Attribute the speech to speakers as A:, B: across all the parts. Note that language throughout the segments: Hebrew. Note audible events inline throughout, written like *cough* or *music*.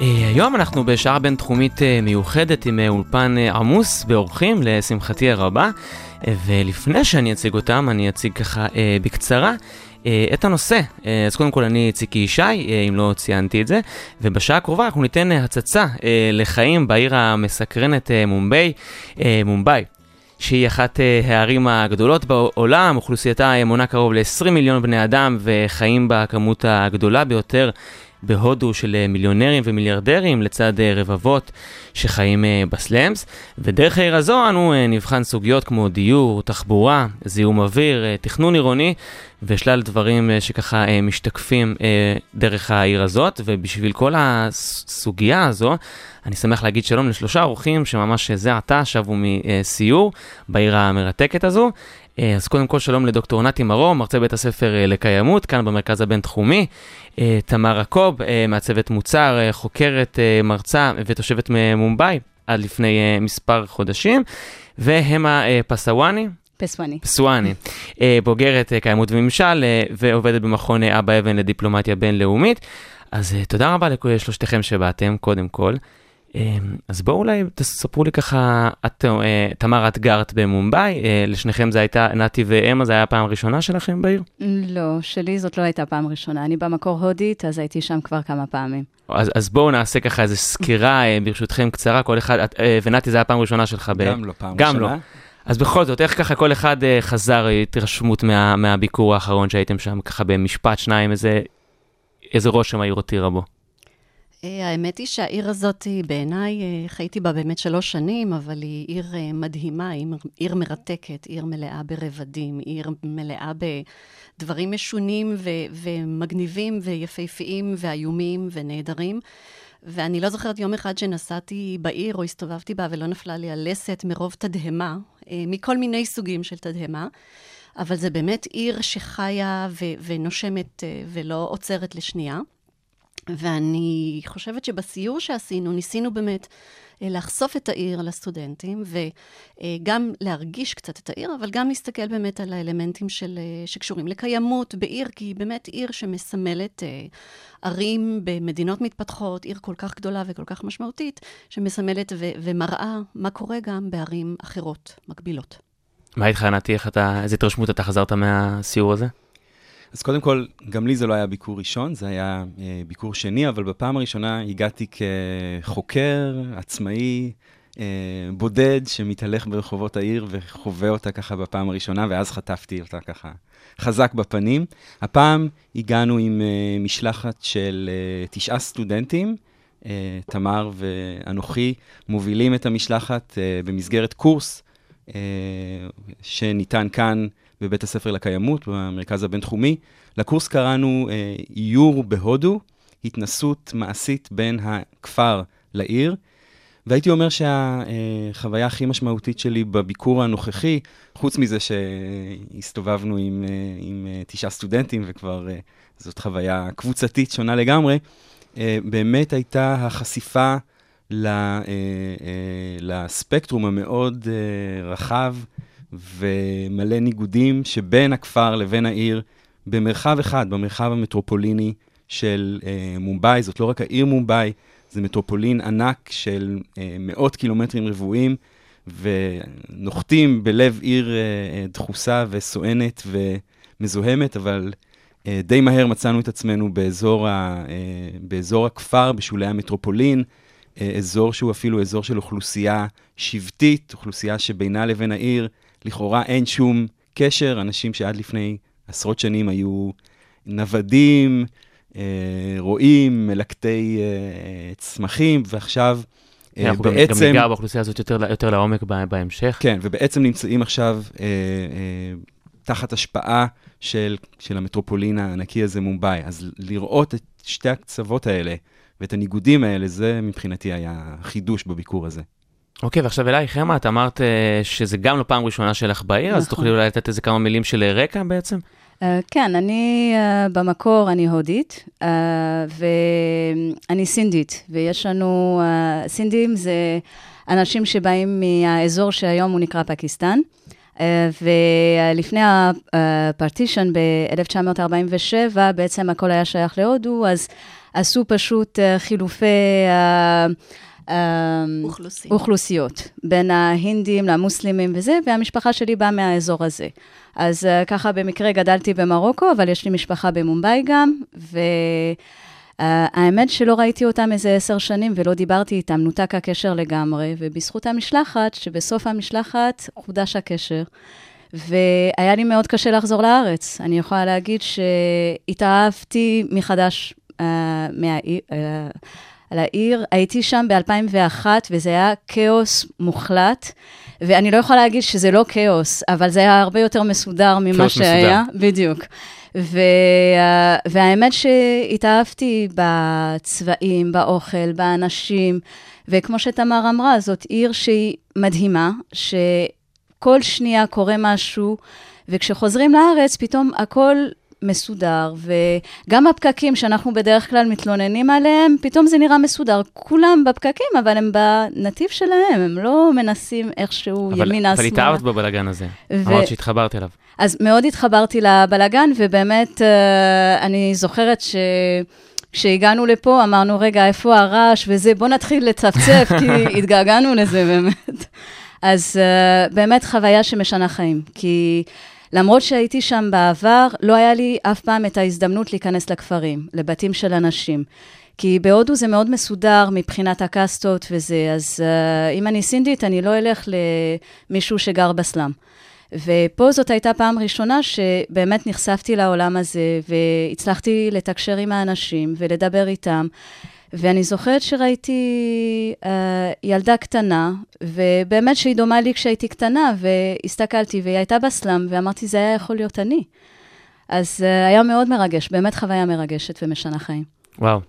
A: אה, היום אנחנו בשעה בינתחומית אה, מיוחדת עם אה, אולפן עמוס באורחים, לשמחתי הרבה. ולפני שאני אציג אותם, אני אציג ככה אה, בקצרה. אה, את הנושא. אה, אז קודם כל אני ציקי ישי, אה, אם לא ציינתי את זה, ובשעה הקרובה אנחנו ניתן הצצה אה, לחיים בעיר המסקרנת אה, מומביי, אה, מומביי. שהיא אחת אה, הערים הגדולות בעולם, אוכלוסייתה מונה קרוב ל-20 מיליון בני אדם וחיים בה הכמות הגדולה ביותר בהודו של אה, מיליונרים ומיליארדרים לצד אה, רבבות שחיים אה, בסלאמס. ודרך העיר הזו אנו נבחן סוגיות כמו דיור, תחבורה, זיהום אוויר, תכנון עירוני ושלל דברים שככה משתקפים דרך העיר הזאת. ובשביל כל הסוגיה הזו, אני שמח להגיד שלום לשלושה אורחים שממש זה עתה שבו מסיור בעיר המרתקת הזו. אה, אז קודם כל שלום לדוקטור נתי מרום, מרצה בית הספר אה, לקיימות, כאן במרכז הבינתחומי. אה, תמר עקוב, מעצבת מוצר, חוקרת, מרצה ותושבת ממומביי עד לפני מספר חודשים. והמה פסוואני,
B: פסואני.
A: פסואני, אה, בוגרת קיימות וממשל ועובדת במכון אבא אבן לדיפלומטיה בינלאומית. אז תודה רבה לשלושתכם שבאתם, קודם כל. אה, אז בואו אולי תספרו לי ככה, את, אה, תמר, את גרת במומביי, אה, לשניכם זה הייתה, נתי ואמה, זה היה הפעם הראשונה שלכם בעיר?
B: לא, שלי זאת לא הייתה פעם ראשונה. אני במקור הודית, אז הייתי שם כבר כמה פעמים.
A: אז, אז בואו נעשה ככה איזו סקירה, אה, ברשותכם, קצרה, כל אחד, את, ונתי, זה היה הפעם הראשונה שלך ב...
C: גם לא פעם
A: גם
C: ראשונה.
A: לא. אז בכל זאת, איך ככה כל אחד חזר התרשמות מה, מהביקור האחרון שהייתם שם, ככה במשפט, שניים, איזה, איזה רושם העיר הותירה בו?
D: אה, האמת היא שהעיר הזאת, היא בעיניי, אה, חייתי בה באמת שלוש שנים, אבל היא עיר אה, מדהימה, היא עיר מרתקת, עיר מלאה ברבדים, עיר מלאה בדברים משונים ו- ומגניבים ויפהפיים ואיומים ונהדרים. ואני לא זוכרת יום אחד שנסעתי בעיר או הסתובבתי בה ולא נפלה לי הלסת מרוב תדהמה, אה, מכל מיני סוגים של תדהמה. אבל זה באמת עיר שחיה ו- ונושמת אה, ולא עוצרת לשנייה. ואני חושבת שבסיור שעשינו, ניסינו באמת אה, לחשוף את העיר לסטודנטים, וגם להרגיש קצת את העיר, אבל גם להסתכל באמת על האלמנטים של, אה, שקשורים לקיימות בעיר, כי היא באמת עיר שמסמלת אה, ערים במדינות מתפתחות, עיר כל כך גדולה וכל כך משמעותית, שמסמלת ו- ומראה מה קורה גם בערים אחרות, מקבילות.
A: מה איתך, נתי, איך אתה, איזה התרשמות אתה חזרת מהסיור הזה?
C: אז קודם כל, גם לי זה לא היה ביקור ראשון, זה היה אה, ביקור שני, אבל בפעם הראשונה הגעתי כחוקר עצמאי, אה, בודד, שמתהלך ברחובות העיר וחווה אותה ככה בפעם הראשונה, ואז חטפתי אותה ככה חזק בפנים. הפעם הגענו עם אה, משלחת של תשעה סטודנטים. אה, תמר ואנוכי מובילים את המשלחת אה, במסגרת קורס אה, שניתן כאן בבית הספר לקיימות, במרכז הבינתחומי. לקורס קראנו אה, איור בהודו, התנסות מעשית בין הכפר לעיר. והייתי אומר שהחוויה הכי משמעותית שלי בביקור הנוכחי, חוץ מזה שהסתובבנו עם, אה, עם אה, תשעה סטודנטים, וכבר אה, זאת חוויה קבוצתית שונה לגמרי, באמת הייתה החשיפה לספקטרום המאוד רחב ומלא ניגודים שבין הכפר לבין העיר, במרחב אחד, במרחב המטרופוליני של אה, מומביי. זאת לא רק העיר מומביי, זה מטרופולין ענק של אה, מאות קילומטרים רבועים, ונוחתים בלב עיר אה, אה, דחוסה וסואנת ומזוהמת, אבל אה, די מהר מצאנו את עצמנו באזור, ה, אה, באזור הכפר, בשולי המטרופולין, אה, אזור שהוא אפילו אזור של אוכלוסייה שבטית, אוכלוסייה שבינה לבין העיר לכאורה אין שום קשר, אנשים שעד לפני עשרות שנים היו נוודים, אה, רועים, מלקטי אה, צמחים, ועכשיו אה,
A: אנחנו גם- גם ניגע באוכלוסייה הזאת יותר, יותר לעומק בהמשך.
C: כן, ובעצם נמצאים עכשיו אה, אה, תחת השפעה של, של המטרופולין הענקי הזה, מומבאי. אז לראות את שתי הקצוות האלה, ואת הניגודים האלה, זה מבחינתי היה חידוש בביקור הזה.
A: אוקיי, ועכשיו אלייך, חמה, את אמרת אה, שזה גם לא פעם ראשונה שלך בעיר, אז
B: נכון.
A: תוכלי אולי לתת איזה כמה מילים של רקע בעצם?
B: Uh, כן, אני uh, במקור, אני הודית, uh, ואני סינדית, ויש לנו, uh, סינדים זה אנשים שבאים מהאזור שהיום הוא נקרא פקיסטן, uh, ולפני הפרטישן ב-1947, בעצם הכל היה שייך להודו, אז עשו פשוט uh, חילופי... Uh, uh,
D: אוכלוסין.
B: אוכלוסיות, בין ההינדים למוסלמים וזה, והמשפחה שלי באה מהאזור הזה. אז uh, ככה במקרה גדלתי במרוקו, אבל יש לי משפחה במומבאי גם, והאמת שלא ראיתי אותם איזה עשר שנים ולא דיברתי איתם, נותק הקשר לגמרי, ובזכות המשלחת, שבסוף המשלחת חודש הקשר. והיה לי מאוד קשה לחזור לארץ. אני יכולה להגיד שהתאהבתי מחדש uh, מהעיר, uh, על העיר. הייתי שם ב-2001, וזה היה כאוס מוחלט. ואני לא יכולה להגיד שזה לא כאוס, אבל זה היה הרבה יותר מסודר ממה
A: כאוס
B: שהיה. מסודר. בדיוק. ו, והאמת שהתאהבתי בצבעים, באוכל, באנשים, וכמו שתמר אמרה, זאת עיר שהיא מדהימה, שכל שנייה קורה משהו, וכשחוזרים לארץ, פתאום הכל מסודר, וגם הפקקים שאנחנו בדרך כלל מתלוננים עליהם, פתאום זה נראה מסודר. כולם בפקקים, אבל הם בנתיב שלהם, הם לא מנסים איכשהו
A: אבל,
B: ימינה,
A: אבל
B: שמאלה.
A: התאהבת בבלאגן הזה.
B: ו-
A: אמרת שהתחברת אליו.
B: אז מאוד התחברתי לבלגן, ובאמת, אה, אני זוכרת ש... כשהגענו לפה, אמרנו, רגע, איפה הרעש וזה, בוא נתחיל לצפצף, כי *laughs* התגעגענו לזה באמת. אז uh, באמת חוויה שמשנה חיים, כי למרות שהייתי שם בעבר, לא היה לי אף פעם את ההזדמנות להיכנס לכפרים, לבתים של אנשים. כי בהודו זה מאוד מסודר מבחינת הקאסטות וזה, אז uh, אם אני סינדית, אני לא אלך למישהו שגר בסלאם. ופה זאת הייתה פעם ראשונה שבאמת נחשפתי לעולם הזה, והצלחתי לתקשר עם האנשים ולדבר איתם. ואני זוכרת שראיתי uh, ילדה קטנה, ובאמת שהיא דומה לי כשהייתי קטנה, והסתכלתי, והיא הייתה בסלאם, ואמרתי, זה היה יכול להיות אני. אז uh, היה מאוד מרגש, באמת חוויה מרגשת ומשנה חיים.
A: וואו.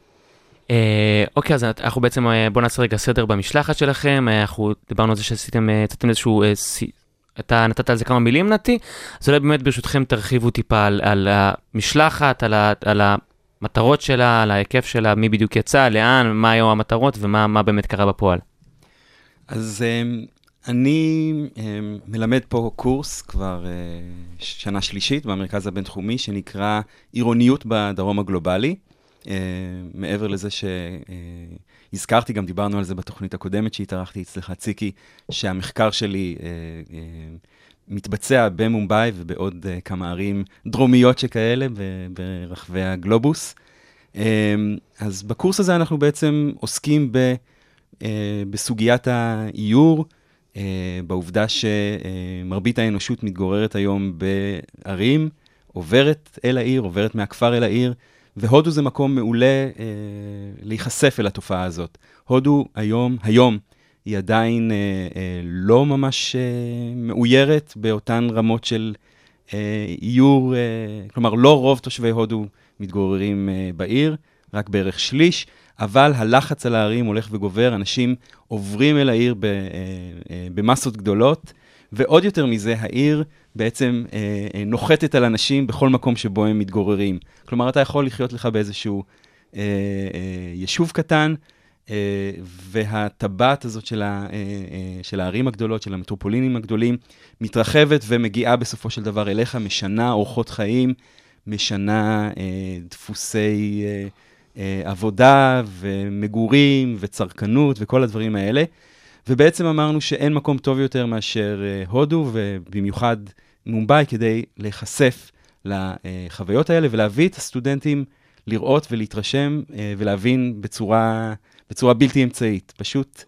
A: אה, אוקיי, אז אנחנו בעצם, אה, בואו נעשה רגע סדר במשלחת שלכם. אה, אנחנו דיברנו על זה שעשיתם, יצאתם איזשהו, אה, סי- אתה נתת על זה כמה מילים נתי, אז אולי באמת ברשותכם תרחיבו טיפה על, על המשלחת, על, ה, על המטרות שלה, על ההיקף שלה, מי בדיוק יצא, לאן, מה היו המטרות ומה מה באמת קרה בפועל.
C: אז um, אני um, מלמד פה קורס כבר uh, שנה שלישית במרכז הבינתחומי, שנקרא עירוניות בדרום הגלובלי. Uh, מעבר לזה שהזכרתי, גם דיברנו על זה בתוכנית הקודמת שהתארחתי אצלך, ציקי, שהמחקר שלי מתבצע במומבאי ובעוד uh, כמה ערים דרומיות שכאלה ברחבי הגלובוס. Um, אז בקורס הזה אנחנו בעצם עוסקים ב... uh, בסוגיית האיור, uh, בעובדה שמרבית האנושות מתגוררת היום בערים, עוברת אל העיר, עוברת מהכפר אל העיר, והודו זה מקום מעולה uh, להיחשף אל התופעה הזאת. הודו היום, היום, היא עדיין uh, uh, לא ממש uh, מאוירת באותן רמות של איור, כלומר, לא רוב תושבי הודו מתגוררים בעיר, רק בערך שליש. אבל הלחץ על הערים הולך וגובר, אנשים עוברים אל העיר אה, אה, במסות גדולות, ועוד יותר מזה, העיר בעצם אה, אה, נוחתת על אנשים בכל מקום שבו הם מתגוררים. כלומר, אתה יכול לחיות לך באיזשהו אה, אה, יישוב קטן, אה, והטבעת הזאת של, ה, אה, אה, של הערים הגדולות, של המטרופולינים הגדולים, מתרחבת ומגיעה בסופו של דבר אליך, משנה אורחות חיים, משנה אה, דפוסי... אה, אה, עבודה ומגורים וצרכנות וכל הדברים האלה. ובעצם אמרנו שאין מקום טוב יותר מאשר אה, הודו, ובמיוחד מומבאי, כדי להיחשף לחוויות האלה ולהביא את הסטודנטים לראות ולהתרשם אה, ולהבין בצורה, בצורה בלתי אמצעית. פשוט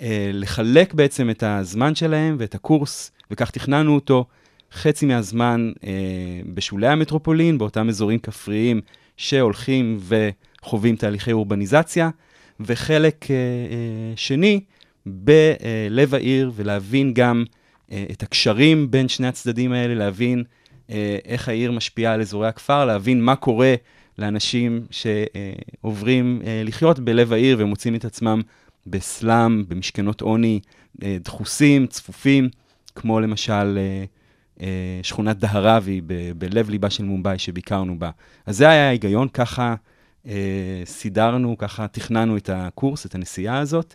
C: אה, לחלק בעצם את הזמן שלהם ואת הקורס, וכך תכננו אותו, חצי מהזמן אה, בשולי המטרופולין, באותם אזורים כפריים שהולכים ו... חווים תהליכי אורבניזציה, וחלק אה, אה, שני, בלב העיר, ולהבין גם אה, את הקשרים בין שני הצדדים האלה, להבין אה, איך העיר משפיעה על אזורי הכפר, להבין מה קורה לאנשים שעוברים אה, לחיות בלב העיר ומוצאים את עצמם בסלאם, במשכנות עוני אה, דחוסים, צפופים, כמו למשל אה, שכונת דהרבי ב- בלב ליבה של מומבאי שביקרנו בה. אז זה היה ההיגיון, ככה סידרנו, ככה תכננו את הקורס, את הנסיעה הזאת,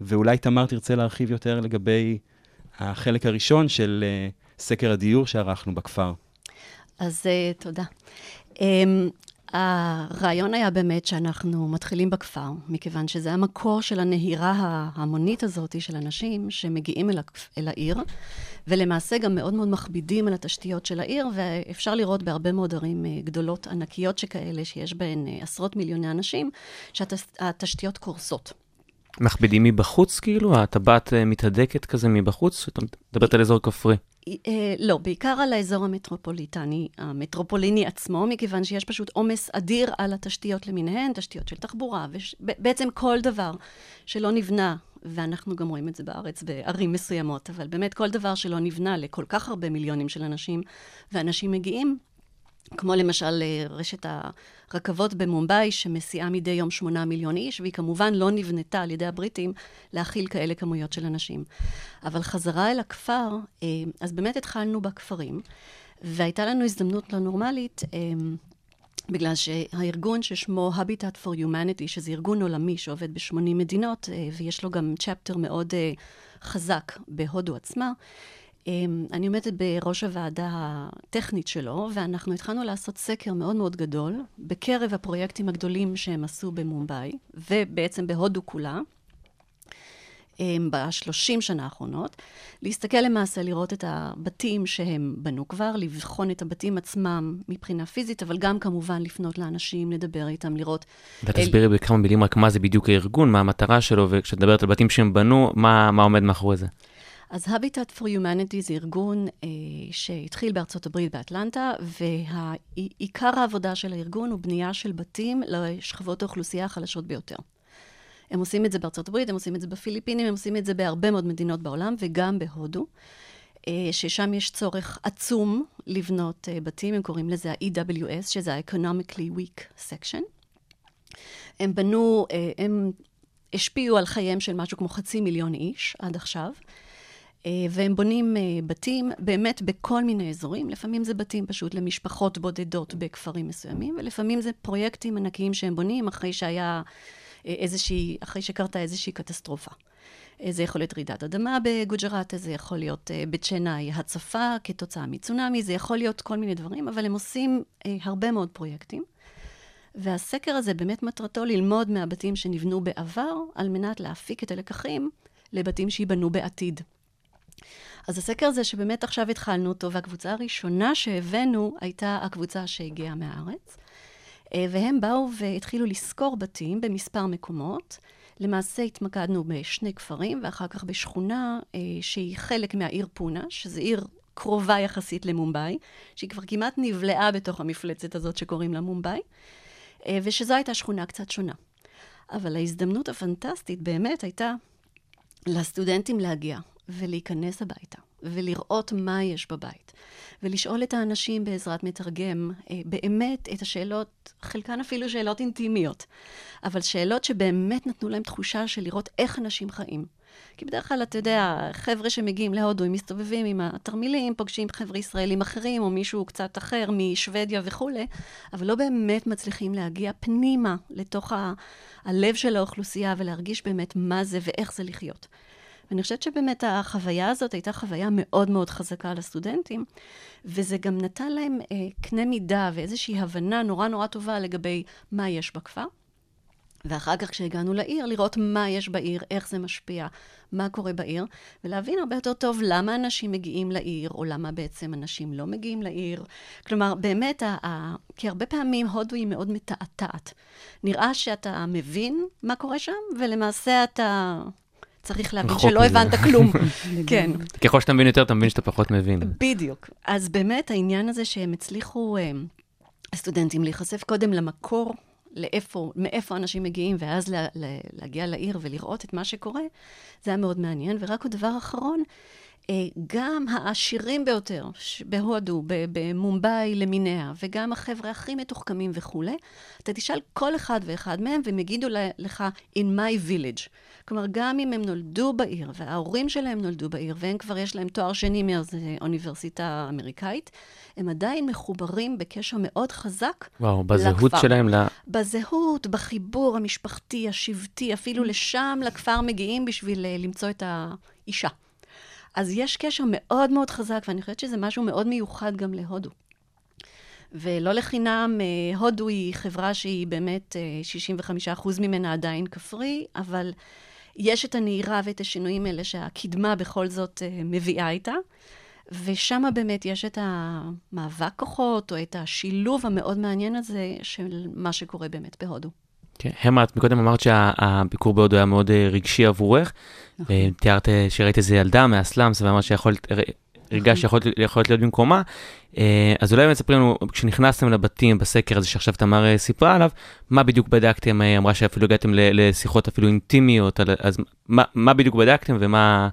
C: ואולי תמר תרצה להרחיב יותר לגבי החלק הראשון של סקר הדיור שערכנו בכפר.
D: אז תודה. Um, הרעיון היה באמת שאנחנו מתחילים בכפר, מכיוון שזה המקור של הנהירה ההמונית הזאת של אנשים שמגיעים אל, הכ- אל העיר, ולמעשה גם מאוד מאוד מכבידים על התשתיות של העיר, ואפשר לראות בהרבה מאוד ערים אה, גדולות, ענקיות שכאלה, שיש בהן אה, עשרות מיליוני אנשים, שהתשתיות קורסות.
A: מכבידים מבחוץ כאילו? הטבעת אה, מתהדקת כזה מבחוץ? אתה מדברת על אזור כפרי.
D: אה, לא, בעיקר על האזור המטרופוליטני, המטרופוליני עצמו, מכיוון שיש פשוט עומס אדיר על התשתיות למיניהן, תשתיות של תחבורה, ובעצם כל דבר שלא נבנה, ואנחנו גם רואים את זה בארץ בערים מסוימות, אבל באמת כל דבר שלא נבנה לכל כך הרבה מיליונים של אנשים, ואנשים מגיעים, כמו למשל אה, רשת הרכבות במומבאי, שמסיעה מדי יום שמונה מיליון איש, והיא כמובן לא נבנתה על ידי הבריטים להכיל כאלה כמויות של אנשים. אבל חזרה אל הכפר, אה, אז באמת התחלנו בכפרים, והייתה לנו הזדמנות לא נורמלית, אה, בגלל שהארגון ששמו Habitat for Humanity, שזה ארגון עולמי שעובד ב-80 מדינות, ויש לו גם צ'פטר מאוד חזק בהודו עצמה, אני עומדת בראש הוועדה הטכנית שלו, ואנחנו התחלנו לעשות סקר מאוד מאוד גדול בקרב הפרויקטים הגדולים שהם עשו במומבאי, ובעצם בהודו כולה. אמ, בשלושים שנה האחרונות, להסתכל למעשה, לראות את הבתים שהם בנו כבר, לבחון את הבתים עצמם מבחינה פיזית, אבל גם כמובן לפנות לאנשים, לדבר איתם, לראות...
A: ותסבירי אל... בכמה מילים רק מה זה בדיוק הארגון, מה המטרה שלו, וכשאת מדברת על בתים שהם בנו, מה, מה עומד מאחורי זה?
D: אז Habitat for Humanity זה ארגון אה, שהתחיל בארצות הברית, באטלנטה, ועיקר העבודה של הארגון הוא בנייה של בתים לשכבות האוכלוסייה החלשות ביותר. הם עושים את זה בארצות הברית, הם עושים את זה בפיליפינים, הם עושים את זה בהרבה מאוד מדינות בעולם, וגם בהודו, אה, ששם יש צורך עצום לבנות אה, בתים, הם קוראים לזה ה-EWS, שזה ה-Economically Weak Section. הם בנו, אה, הם השפיעו על חייהם של משהו כמו חצי מיליון איש עד עכשיו. אה, והם בונים אה, בתים באמת בכל מיני אזורים. לפעמים זה בתים פשוט למשפחות בודדות בכפרים מסוימים, ולפעמים זה פרויקטים ענקיים שהם בונים אחרי שהיה אה, איזושהי, אחרי שקרתה איזושהי קטסטרופה. זה יכול להיות רעידת אדמה בגוג'ראט, זה יכול להיות בית שנאי הצפה כתוצאה מצונאמי, זה יכול להיות כל מיני דברים, אבל הם עושים הרבה מאוד פרויקטים. והסקר הזה באמת מטרתו ללמוד מהבתים שנבנו בעבר, על מנת להפיק את הלקחים לבתים שייבנו בעתיד. אז הסקר הזה שבאמת עכשיו התחלנו אותו, והקבוצה הראשונה שהבאנו הייתה הקבוצה שהגיעה מהארץ. אה, והם באו והתחילו לשכור בתים במספר מקומות. למעשה התמקדנו בשני כפרים, ואחר כך בשכונה אה, שהיא חלק מהעיר פונה, שזו עיר קרובה יחסית למומבאי, שהיא כבר כמעט נבלעה בתוך המפלצת הזאת שקוראים לה מומבאי, אה, ושזו הייתה שכונה קצת שונה. אבל ההזדמנות הפנטסטית באמת הייתה לסטודנטים להגיע. ולהיכנס הביתה, ולראות מה יש בבית, ולשאול את האנשים בעזרת מתרגם אה, באמת את השאלות, חלקן אפילו שאלות אינטימיות, אבל שאלות שבאמת נתנו להם תחושה של לראות איך אנשים חיים. כי בדרך כלל, אתה יודע, חבר'ה שמגיעים להודו, הם מסתובבים עם התרמילים, פוגשים חבר'ה ישראלים אחרים, או מישהו קצת אחר משוודיה וכולי, אבל לא באמת מצליחים להגיע פנימה לתוך ה- הלב של האוכלוסייה ולהרגיש באמת מה זה ואיך זה לחיות. ואני חושבת שבאמת החוויה הזאת הייתה חוויה מאוד מאוד חזקה לסטודנטים, וזה גם נתן להם אה, קנה מידה ואיזושהי הבנה נורא נורא טובה לגבי מה יש בכפר. ואחר כך כשהגענו לעיר, לראות מה יש בעיר, איך זה משפיע, מה קורה בעיר, ולהבין הרבה יותר טוב למה אנשים מגיעים לעיר, או למה בעצם אנשים לא מגיעים לעיר. כלומר, באמת, ה- ה- כי הרבה פעמים הודו היא מאוד מתעתעת. נראה שאתה מבין מה קורה שם, ולמעשה אתה צריך להבין שלא הבנת כלום. *laughs* כן.
A: ככל שאתה מבין יותר, אתה מבין שאתה פחות מבין.
D: בדיוק. אז באמת העניין הזה שהם הצליחו, אה, הסטודנטים, להיחשף קודם למקור, לאיפה, מאיפה אנשים מגיעים, ואז לה, לה, להגיע לעיר ולראות את מה שקורה, זה היה מאוד מעניין. ורק עוד דבר אחרון, גם העשירים ביותר בהודו, במומבאי למיניה, וגם החבר'ה הכי מתוחכמים וכולי, אתה תשאל כל אחד ואחד מהם, והם יגידו לך, in my village. כלומר, גם אם הם נולדו בעיר, וההורים שלהם נולדו בעיר, והם כבר יש להם תואר שני מאוניברסיטה אמריקאית, הם עדיין מחוברים בקשר מאוד חזק
A: וואו, בזהות
D: לכפר.
A: שלהם, ל...
D: בזהות, בחיבור המשפחתי, השבטי, אפילו לשם, לכפר מגיעים בשביל אה, למצוא את האישה. אז יש קשר מאוד מאוד חזק, ואני חושבת שזה משהו מאוד מיוחד גם להודו. ולא לחינם, אה, הודו היא חברה שהיא באמת, אה, 65% ממנה עדיין כפרי, אבל יש את הנהירה ואת השינויים האלה שהקדמה בכל זאת אה, מביאה איתה. ושם באמת יש את המאבק כוחות, או את השילוב המאוד מעניין הזה של מה שקורה באמת בהודו.
A: כן, המה, את מקודם אמרת שהביקור בהודו היה מאוד אה, רגשי עבורך.
B: נכון.
A: תיארת אה, שראית איזה ילדה מהסלאמס ואמרת שיכול, הרגשת שיכולת יכולת להיות במקומה. אה, אז אולי באמת ספרי לנו, כשנכנסתם לבתים בסקר הזה שעכשיו תמר אה, סיפרה עליו, מה בדיוק בדקתם? אה, אמרה שאפילו הגעתם לשיחות אפילו אינטימיות, אז מה, בדיוק בדקתם ומה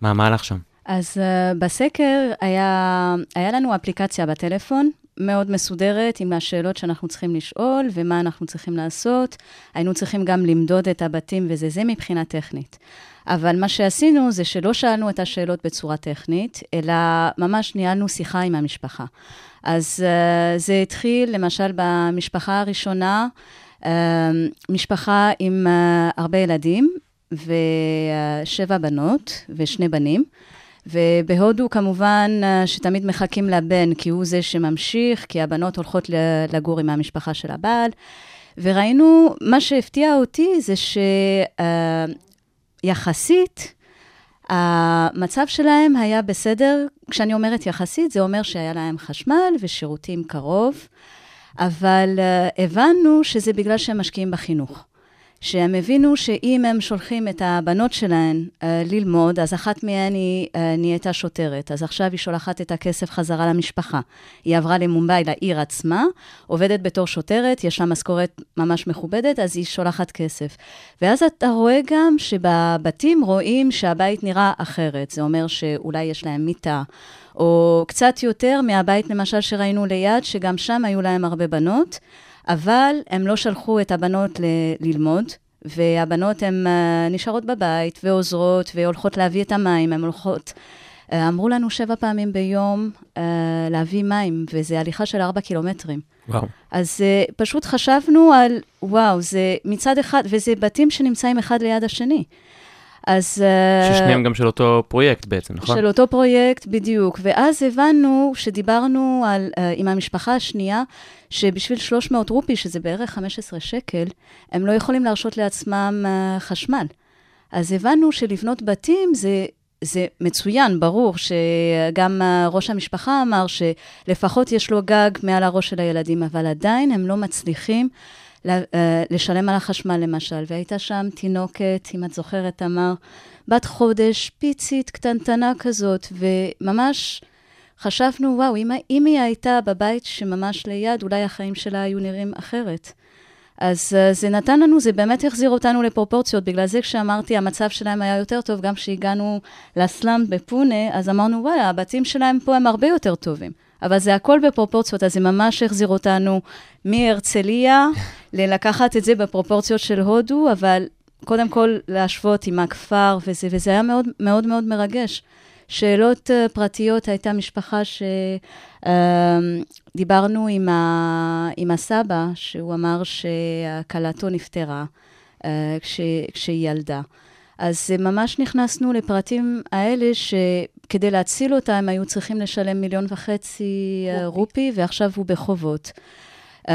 A: מה המהלך שם?
B: אז uh, בסקר היה, היה לנו אפליקציה בטלפון, מאוד מסודרת, עם השאלות שאנחנו צריכים לשאול ומה אנחנו צריכים לעשות. היינו צריכים גם למדוד את הבתים וזה זה מבחינה טכנית. אבל מה שעשינו זה שלא שאלנו את השאלות בצורה טכנית, אלא ממש ניהלנו שיחה עם המשפחה. אז uh, זה התחיל למשל במשפחה הראשונה, uh, משפחה עם uh, הרבה ילדים ושבע בנות ושני בנים. ובהודו כמובן אה, שתמיד מחכים לבן, כי הוא זה שממשיך, כי הבנות הולכות לגור עם המשפחה של הבעל. וראינו, מה שהפתיע אותי זה שיחסית, המצב שלהם היה בסדר. כשאני אומרת יחסית, זה אומר שהיה להם חשמל ושירותים קרוב, אבל uh, הבנו שזה בגלל שהם משקיעים בחינוך. שהם הבינו שאם הם שולחים את הבנות שלהן uh, ללמוד, אז אחת מהן היא uh, נהייתה שוטרת. אז עכשיו היא שולחת את הכסף חזרה למשפחה. היא עברה למומבאי, לעיר עצמה, עובדת בתור שוטרת, יש לה משכורת ממש מכובדת, אז היא שולחת כסף. ואז אתה רואה גם שבבתים רואים שהבית נראה אחרת. זה אומר שאולי יש להם מיטה, או קצת יותר מהבית, למשל, שראינו ליד, שגם שם היו להם הרבה בנות. אבל הם לא שלחו את הבנות ל- ללמוד, והבנות הן uh, נשארות בבית ועוזרות והולכות להביא את המים, הן הולכות... Uh, אמרו לנו שבע פעמים ביום uh, להביא מים, וזה הליכה של ארבע קילומטרים.
A: וואו.
B: אז uh, פשוט חשבנו על, וואו, זה מצד אחד, וזה בתים שנמצאים אחד ליד השני. אז... אה,
A: ששניהם גם של אותו פרויקט בעצם, נכון?
B: של אותו פרויקט, בדיוק. ואז הבנו, שדיברנו על, uh, עם המשפחה השנייה, שבשביל 300 רופי, שזה בערך 15 שקל, הם לא יכולים להרשות לעצמם uh, חשמל. אז הבנו שלבנות בתים זה... זה מצוין, ברור שגם ראש המשפחה אמר שלפחות יש לו גג מעל הראש של הילדים, אבל עדיין הם לא מצליחים לשלם על החשמל למשל. והייתה שם תינוקת, אם את זוכרת, תמר, בת חודש, פיצית, קטנטנה כזאת, וממש חשבנו, וואו, אם, היא הייתה בבית שממש ליד, אולי החיים שלה היו נראים אחרת. אז uh, זה נתן לנו, זה באמת החזיר אותנו לפרופורציות. בגלל זה כשאמרתי, המצב שלהם היה יותר טוב, גם כשהגענו לסלאם בפונה, אז אמרנו, וואלה, הבתים שלהם פה הם הרבה יותר טובים. אבל זה הכל בפרופורציות, אז זה ממש החזיר אותנו מהרצליה *laughs* ללקחת את זה בפרופורציות של הודו, אבל קודם כל להשוות עם הכפר וזה, וזה היה מאוד מאוד מאוד מרגש. שאלות uh, פרטיות, הייתה משפחה שדיברנו uh, עם, ה, עם הסבא, שהוא אמר שכלתו נפטרה uh, כש, כשהיא ילדה. אז uh, ממש נכנסנו לפרטים האלה, שכדי להציל אותה הם היו צריכים לשלם מיליון וחצי uh, רופי, ועכשיו הוא בחובות. Uh,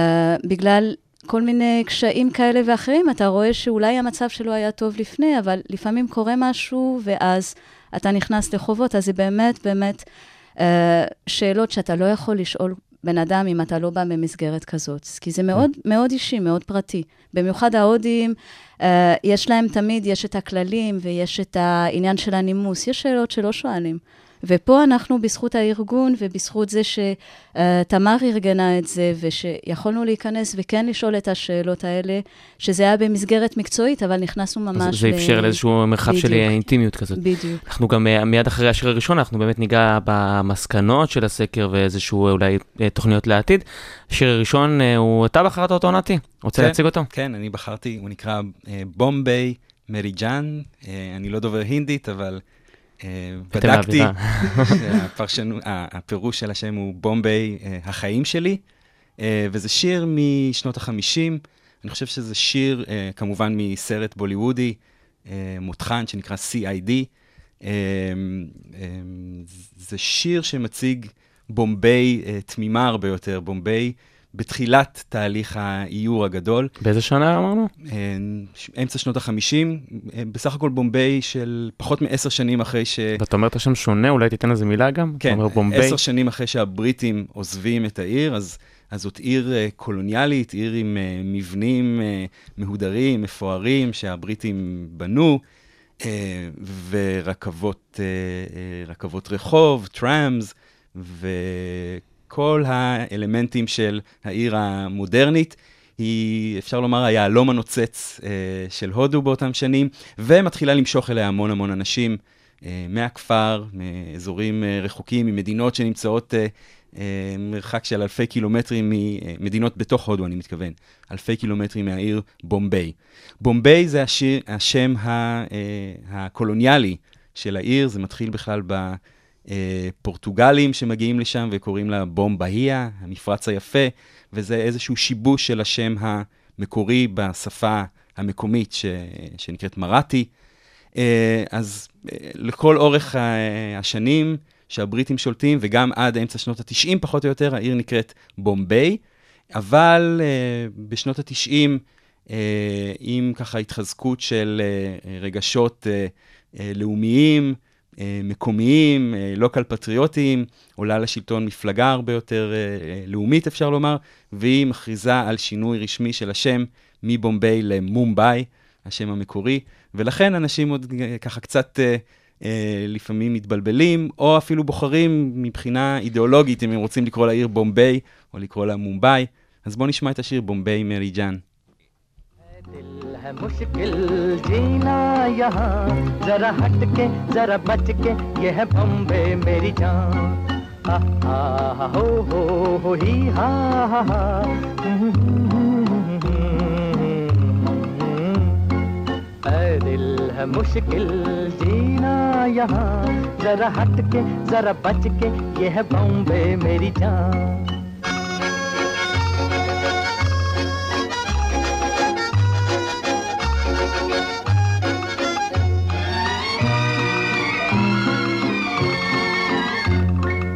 B: בגלל כל מיני קשיים כאלה ואחרים, אתה רואה שאולי המצב שלו היה טוב לפני, אבל לפעמים קורה משהו, ואז אתה נכנס לחובות, אז זה באמת, באמת uh, שאלות שאתה לא יכול לשאול בן אדם אם אתה לא בא במסגרת כזאת. כי זה מאוד, מאוד אישי, מאוד פרטי. במיוחד ההודים, uh, יש להם תמיד, יש את הכללים ויש את העניין של הנימוס. יש שאלות שלא שואלים. ופה אנחנו, בזכות הארגון ובזכות זה שתמר ארגנה את זה, ושיכולנו להיכנס וכן לשאול את השאלות האלה, שזה היה במסגרת מקצועית, אבל נכנסנו ממש...
A: אז זה אפשר לאיזשהו מרחב של. אינטימיות כזאת.
B: בדיוק.
A: אנחנו גם אה, מיד אחרי השיר הראשון, אנחנו באמת ניגע במסקנות של הסקר ואיזשהו אולי אה, תוכניות לעתיד. השיר הראשון, אה, הוא, אתה בחרת אותו, נתי? רוצה
C: כן.
A: להציג אותו?
C: כן, אני בחרתי, הוא נקרא אה, बॉम्बे मेरी जान, אה, אני לא דובר הינדית, אבל אה, בדקתי,
A: לאווירה.
C: שהפרשנו- ה- הפירוש של השם הוא בומביי, אה, החיים שלי, אה, וזה שיר משנות החמישים, אני חושב שזה שיר, אה, כמובן מסרט בוליוודי, אה, מותחן, שנקרא CID. אה, אה, זה שיר שמציג בומביי אה, תמימה הרבה יותר, בומביי בתחילת תהליך העיור הגדול.
A: באיזה שנה אמרנו?
C: אה, אמצע שנות החמישים, אה, בסך הכל בומביי של פחות מעשר שנים אחרי ש...
A: ואתה אומר את השם שונה, אולי תיתן לזה מילה גם?
C: כן. עשר שנים אחרי שהבריטים עוזבים את העיר, אז, אז זאת עיר אה, קולוניאלית, עיר עם מבנים מהודרים, מפוארים, שהבריטים בנו, ורכבות רכבות רחוב, טראמס, וכל האלמנטים של העיר המודרנית. היא, אפשר לומר, היהלום הנוצץ אה, של הודו באותם שנים, ומתחילה למשוך אליה המון המון אנשים אה, מהכפר, מאזורים אה, רחוקים, ממדינות שנמצאות אה, אה, מרחק של אלפי קילומטרים, ממדינות בתוך הודו, אני מתכוון, אלפי קילומטרים מהעיר בומביי. בומביי זה השיר, השם ה, אה, הקולוניאלי של העיר, זה מתחיל בכלל בפורטוגלים שמגיעים לשם וקוראים לה בומבאיה, המפרץ היפה, וזה איזשהו שיבוש של השם המקורי בשפה המקומית ש, שנקראת מראטי. אה, אז אה, לכל אורך ה- השנים שהבריטים שולטים, וגם עד אמצע שנות ה-90 פחות או יותר, העיר נקראת בומביי, אבל אה, בשנות ה-90, אה, עם ככה התחזקות של אה, רגשות אה, אה, לאומיים, אה, מקומיים, אה, לוקל פטריוטיים, עולה לשלטון מפלגה הרבה יותר אה, אה, לאומית, אפשר לומר, והיא מכריזה על שינוי רשמי של השם מבומביי למומביי, השם המקורי, ולכן אנשים עוד אה, ככה קצת אה, אה, לפעמים מתבלבלים, או אפילו בוחרים מבחינה אידיאולוגית, אם הם רוצים לקרוא לעיר בומביי, או לקרוא לה מומביי. אז בואו נשמע את השיר בומביי מרי ג'אן.
E: दिल है मुश्किल जीना यहाँ। जरा हट के जरा बच के ये है बम्बे मेरी जान। हा हा हा, हो हो हो, ही, हा दिल है मुश्किल जीना यहाँ। जरा हट के जरा बच के ये है बम्बे मेरी जान।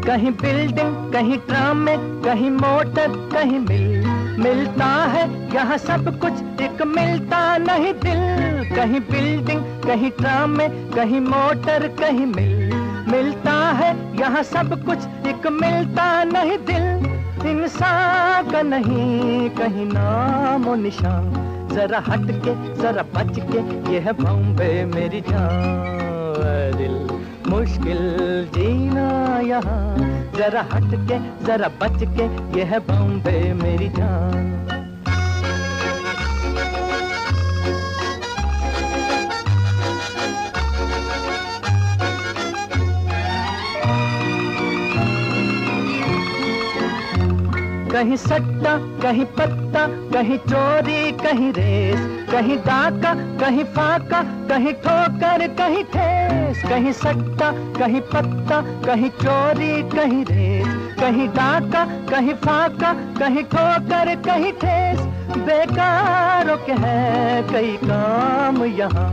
E: कहीं बिल्डिंग कहीं ट्राम में, कहीं मोटर कहीं मिल मिलता है यहाँ सब कुछ, एक मिलता नहीं दिल। कहीं बिल्डिंग कहीं ट्राम में, कहीं मोटर कहीं मिल मिलता है यहाँ सब कुछ, एक मिलता नहीं दिल। इंसान का नहीं, कहीं नाम निशान। जरा हट के जरा बच के यह बॉम्बे मेरी जान। मुश्किल जीना यहाँ। जरा हट के जरा बच के ये है बॉम्बे मेरी जान। कहीं सट्टा, कहीं पत्ता, कहीं चोरी, कहीं रेस। कहीं डाका कहीं फाका कहीं ठोकर कहीं ठेस, कहीं सट्टा, कहीं पत्ता, कहीं चोरी, कहीं रेस, कहीं डाका कहीं फाका कहीं ठोकर कहीं ठेस। बेकार के है कई काम यहाँ।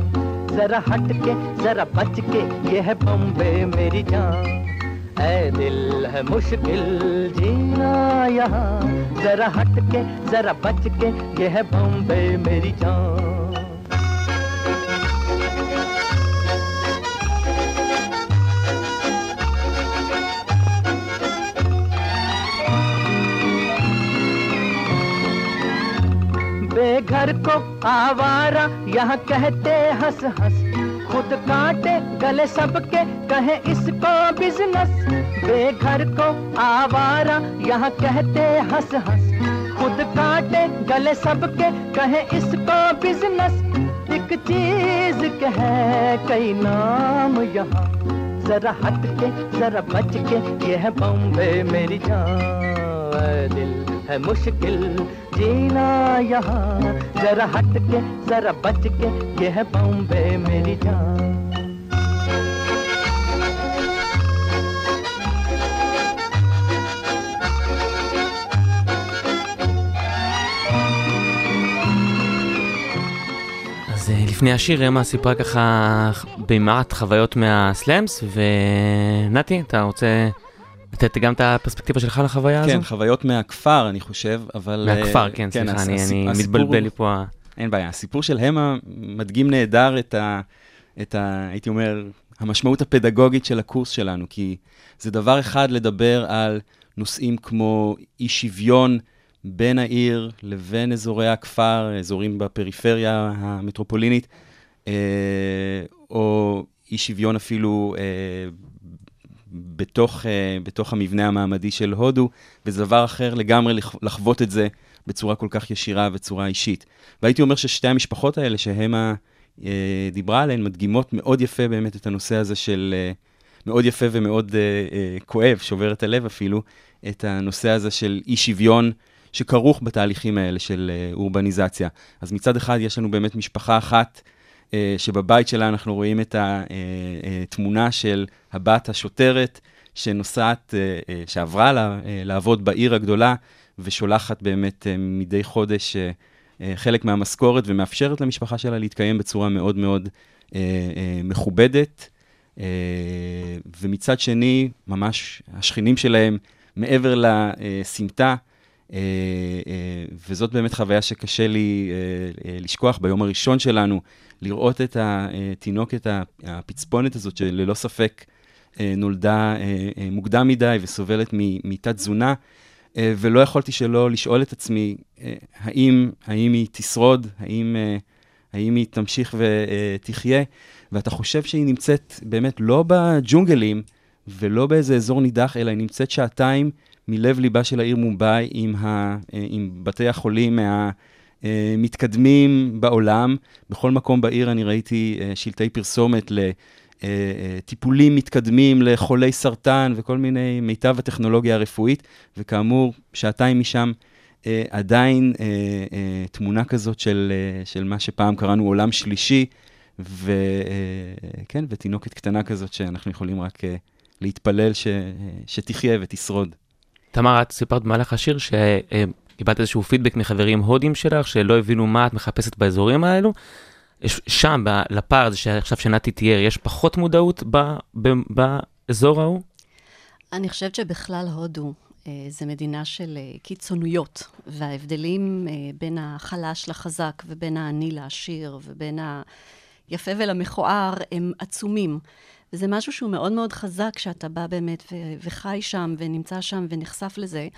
E: जरा हट के जरा बच के ये है बम्बे मेरी जान। ऐ दिल है मुश्किल जीना यहाँ। जरा हट के जरा बच के ये है बम्बे मेरी जान। बेघर को आवारा यहाँ कहते हंस हंस खुद काटे, गले सबके, कहे इसको बिज़नेस बेघर को आवारा, यहाँ कहते हंस हंस। खुद काटे, गले सबके, कहे इसको बिज़नेस एक चीज़ के है कई नाम यहाँ। जरा हट के जरा बच के यह बॉम्बे मेरी जान, दिल। है मुश्किल जीना यहाँ। जरा हट के जरा बच के ये है बॉम्बे मेरी जान।
A: אה, לפני השיר אמה סיפרה ככה במעט חוויות מהסלאמס ונתי אתה רוצה לתת גם את הפרספקטיבה שלך לחוויה הזו?
C: כן, חוויות מהכפר, אני חושב, אבל...
A: מהכפר,
C: אה,
A: כן, סליחה, אני
C: הס-
A: אני
C: הסיפור-
A: מתבלבל לי פה. ה-
C: אין בעיה. הסיפור של המה מדגים נהדר את ה... את ה... הייתי אומר, המשמעות הפדגוגית של הקורס שלנו, כי זה דבר אחד לדבר על נושאים כמו אי שוויון בין העיר לבין אזורי הכפר, אזורים בפריפריה המטרופולינית, אה, או אי שוויון אפילו אה, בתוך, אה, בתוך המבנה המעמדי של הודו, וזה דבר אחר לגמרי לח- לחוות את זה בצורה כל כך ישירה וצורה אישית. והייתי אומר ששתי המשפחות האלה שהמה אה, דיברה עליהן, מדגימות מאוד יפה באמת את הנושא הזה של, אה, מאוד יפה ומאוד כואב, שובר את הלב אפילו, את הנושא הזה של אי שוויון שכרוך בתהליכים האלה של אורבניזציה. אז מצד אחד יש לנו באמת משפחה אחת, שבבית שלה אנחנו רואים את התמונה של הבת השוטרת שנוסעת, אה, אה, שעברה לה, אה, לעבוד בעיר הגדולה, ושולחת באמת אה, מדי חודש אה, אה, חלק מהמשכורת, ומאפשרת למשפחה שלה להתקיים בצורה מאוד מאוד אה, אה, מכובדת. אה, ומצד שני, ממש השכנים שלהם, מעבר לסמטה, אה, אה, וזאת באמת חוויה שקשה לי אה, אה, לשכוח ביום הראשון שלנו, לראות את התינוקת הפצפונת הזאת, שללא ספק אה, נולדה אה, אה, מוקדם מדי וסובלת מתת-תזונה, אה, ולא יכולתי שלא לשאול את עצמי, אה, האם, האם היא תשרוד, האם, אה, האם היא תמשיך ותחיה, ואתה חושב שהיא נמצאת באמת לא בג'ונגלים ולא באיזה אזור נידח, אלא היא נמצאת שעתיים מלב ליבה של העיר מומבאי עם, ה, אה, עם בתי החולים המתקדמים בעולם. בכל מקום בעיר אני ראיתי אה, שלטי פרסומת לטיפולים מתקדמים לחולי סרטן וכל מיני מיטב הטכנולוגיה הרפואית, וכאמור, שעתיים משם אה, עדיין אה, אה, תמונה כזאת של, אה, של מה שפעם קראנו עולם שלישי, וכן, ותינוקת קטנה כזאת שאנחנו יכולים רק אה, להתפלל ש, אה, שתחיה ותשרוד.
A: תמר, את סיפרת במהלך השיר שקיבלת איזשהו פידבק מחברים הודים שלך, שלא הבינו מה את מחפשת באזורים האלו. שם, לפער הזה שעכשיו שנתי תיאר, יש פחות מודעות ב- ב- באזור ההוא?
D: אני חושבת שבכלל הודו אה, זה מדינה של אה, קיצוניות, וההבדלים אה, בין החלש לחזק, ובין העני לעשיר, ובין היפה ולמכוער, הם עצומים. וזה משהו שהוא מאוד מאוד חזק, שאתה בא באמת ו- וחי שם, ונמצא שם, ונחשף לזה.